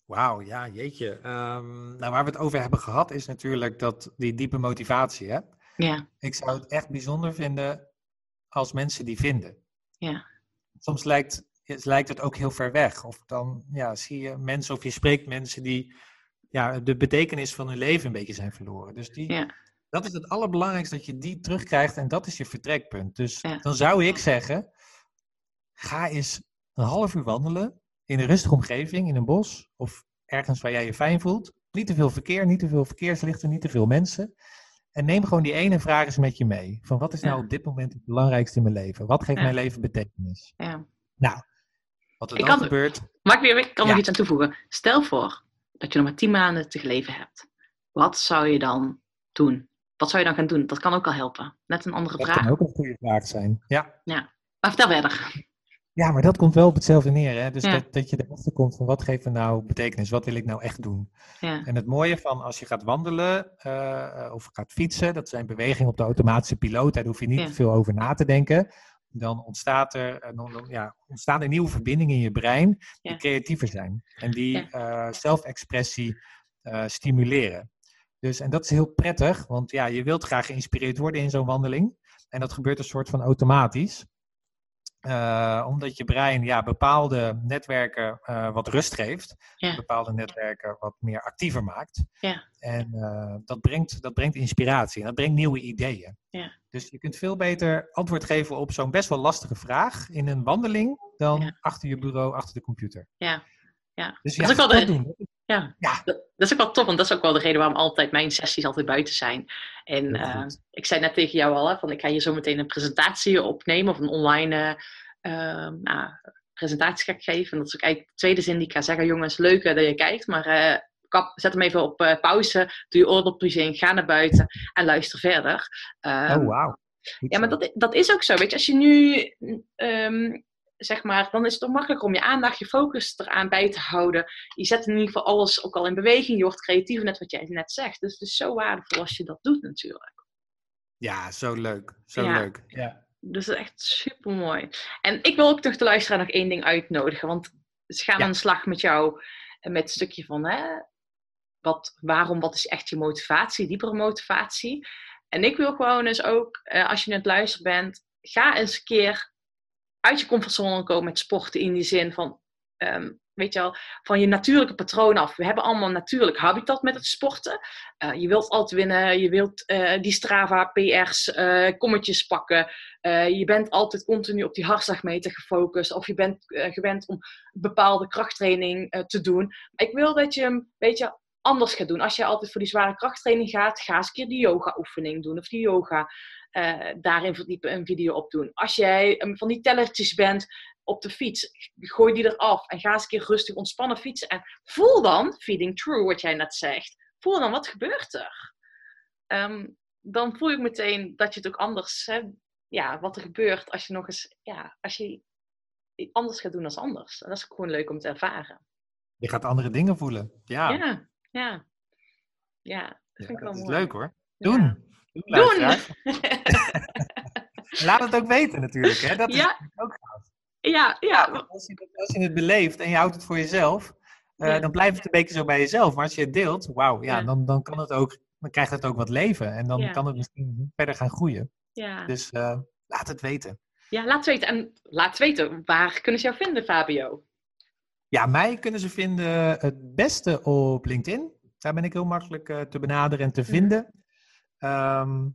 S4: Wauw, ja, jeetje. Ehm, nou, waar we het over hebben gehad is natuurlijk dat die diepe motivatie. Hè?
S3: Ja,
S4: Ik zou het echt bijzonder vinden als mensen die vinden.
S3: ja,
S4: Soms lijkt, het- lijkt het ook heel ver weg. Of dan ja, zie je mensen of je spreekt mensen die ja, de betekenis van hun leven een beetje zijn verloren. Dus die,
S3: ja,
S4: dat is het allerbelangrijkste, dat je die terugkrijgt en dat is je vertrekpunt. Dus
S3: Ja.
S4: dan zou ik zeggen, ga eens een half uur wandelen in een rustige omgeving, in een bos of ergens waar jij je fijn voelt. Niet te veel verkeer, niet te veel verkeerslichten, niet te veel mensen. En neem gewoon die ene vraag eens met je mee. Van wat is nou
S3: Ja.
S4: op dit moment het belangrijkste in mijn leven? Wat geeft mijn leven betekenis?
S3: ja.
S4: Nou, wat er
S3: Ik
S4: dan gebeurt,
S3: weer, ik kan
S4: Ja.
S3: nog iets aan toevoegen. Stel voor dat je nog maar tien maanden te leven hebt. Wat zou je dan doen? Wat zou je dan gaan doen? Dat kan ook al helpen. Net een andere
S4: dat
S3: vraag.
S4: kan ook een goede vraag zijn. Ja.
S3: Maar vertel verder.
S4: Ja, maar dat komt wel op hetzelfde neer. Hè? Dus
S3: Ja.
S4: dat, dat je erachter komt van wat geeft er nou betekenis? Wat wil ik nou echt doen?
S3: Ja,
S4: En het mooie van als je gaat wandelen eh, of gaat fietsen, dat zijn bewegingen op de automatische piloot, daar hoef je niet
S3: Ja.
S4: veel over na te denken. Dan, ontstaat er, eh, dan, ja, ontstaan er nieuwe verbindingen in je brein die
S3: Ja.
S4: creatiever zijn. En die eh, zelfexpressie eh, stimuleren. Dus, en dat is heel prettig, want ja, je wilt graag geïnspireerd worden in zo'n wandeling. En dat gebeurt een soort van automatisch. Eh, omdat je brein ja, bepaalde netwerken eh, wat rust geeft,
S3: Ja.
S4: bepaalde netwerken wat meer actiever maakt.
S3: Ja.
S4: En eh, dat, brengt, dat brengt inspiratie en dat brengt nieuwe ideeën.
S3: Ja.
S4: Dus je kunt veel beter antwoord geven op zo'n best wel lastige vraag in een wandeling dan achter je bureau, achter de computer.
S3: ja, ja.
S4: Dus
S3: Dat
S4: ja,
S3: is ook wel
S4: dat
S3: de-
S4: doen.
S3: Ja,
S4: Ja.
S3: Dat, dat is ook wel tof, want dat is ook wel de reden waarom altijd mijn sessies altijd buiten zijn. En eh, ik zei net tegen jou al, hè, van ik ga hier zo meteen een presentatie opnemen of een online eh, eh, nou, presentatie ga ik geven. En dat is ook eigenlijk de tweede zin die ik ga zeggen. Jongens, leuk eh, dat je kijkt, maar kap, zet hem even op pauze, doe je oordopjes in, ga naar buiten en luister verder. Ehm,
S4: oh, wauw.
S3: Ja, maar dat, dat is ook zo. Weet je, als je nu, ehm, zeg maar, dan is het toch makkelijker om je aandacht, je focus eraan bij te houden. Je zet in ieder geval alles ook al in beweging. Je wordt creatief, net wat jij net zegt. Dus het is zo waardevol als je dat doet natuurlijk.
S4: Ja, zo leuk. Zo
S3: Ja.
S4: leuk. Ja.
S3: Dus dat is echt super mooi. En ik wil ook nog de luisteraar nog één ding uitnodigen. Want ze gaan
S4: Ja.
S3: aan de slag met jou met het stukje van hè, wat, waarom, wat is echt je motivatie, diepere motivatie. En ik wil gewoon eens ook, eh, als je aan het luisteren bent, ga eens een keer uit je comfortzone komen met sporten in die zin van, ehm, weet je wel, van je natuurlijke patroon af. We hebben allemaal natuurlijk habitat met het sporten. Eh, je wilt altijd winnen, je wilt eh, die Strava, PR's, eh, kommetjes pakken. Je bent altijd continu op die hartslagmeter gefocust. Of je bent gewend om bepaalde krachttraining te doen. Ik wil dat je een beetje anders gaat doen. Als je altijd voor die zware krachttraining gaat, ga eens een keer die yoga-oefening doen. Of die yoga eh, daarin verdiepen, een video op doen. Als jij eh, van die tellertjes bent op de fiets, gooi die eraf. En ga eens een keer rustig ontspannen fietsen. En voel dan, feeding true, wat jij net zegt. Voel dan, wat gebeurt er? Ehm, dan voel ik meteen dat je het ook anders, hè, ja, wat er gebeurt als je nog eens, ja, als je anders gaat doen dan anders. En dat is gewoon leuk om te ervaren.
S4: Je gaat andere dingen voelen. Ja,
S3: Ja, ja. Ja, dat
S4: Ja,
S3: vind ik wel
S4: dat is
S3: mooi.
S4: leuk hoor. Doen. Doen! Laat het ook weten natuurlijk. Hè? Dat is
S3: Ja.
S4: ook gaaf.
S3: ja, ja,
S4: Als je, het- als je het beleeft en je houdt het voor jezelf, eh,
S3: Ja.
S4: dan blijft het een beetje zo bij jezelf. Maar als je het deelt, wauw, ja,
S3: Ja.
S4: Dan, dan, kan het ook, dan krijgt het ook wat leven. En dan
S3: Ja.
S4: kan het misschien verder gaan groeien.
S3: ja.
S4: Dus eh, laat het weten.
S3: ja, laat weten. En laat weten, waar kunnen ze jou vinden, Fabio?
S4: Ja, mij kunnen ze vinden het beste op LinkedIn. Daar ben ik heel makkelijk eh, te benaderen en te vinden. Ehm,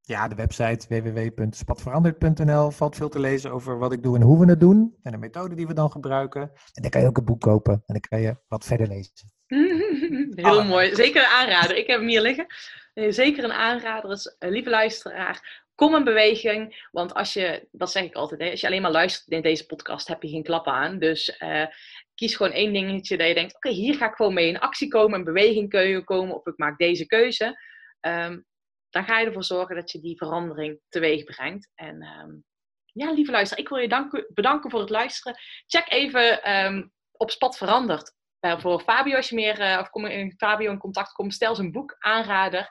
S4: ja, de website www.spatveranderd.nl valt veel te lezen over wat ik doe en hoe we het doen. En de methode die we dan gebruiken. En dan kan je ook een boek kopen en dan kan je wat verder lezen.
S3: Heel mooi. Zeker een aanrader. Ik heb hem hier liggen. Zeker een aanrader. Dus, uh, lieve luisteraar, kom in beweging. Want als je, dat zeg ik altijd, hè, als je alleen maar luistert in deze podcast, heb je geen klap aan. Dus uh, kies gewoon één dingetje dat je denkt, oké, hier ga ik gewoon mee in actie komen, in beweging komen, of ik maak deze keuze. Um, dan ga je ervoor zorgen dat je die verandering teweeg brengt. En um, ja, lieve luisteraar, ik wil je danken, bedanken voor het luisteren. Check even um, op Spat Veranderd. Uh, voor Fabio, als je meer uh, of kom in Fabio in contact komt, stel zijn boek aanrader.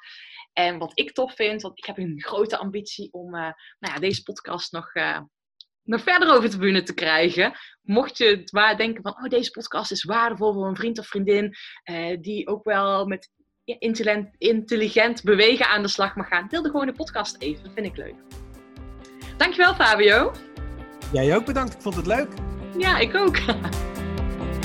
S3: En wat ik tof vind, want ik heb een grote ambitie om uh, nou ja, deze podcast nog, nog verder over de bühne te krijgen. Mocht je het waar denken van, oh, deze podcast is waardevol voor een vriend of vriendin, die ook wel met intelligent, intelligent bewegen aan de slag mag gaan, deel de gewoon de podcast even. Dat vind ik leuk. Dankjewel, Fabio.
S4: Jij ook bedankt. Ik vond het leuk.
S3: Ja, ik ook.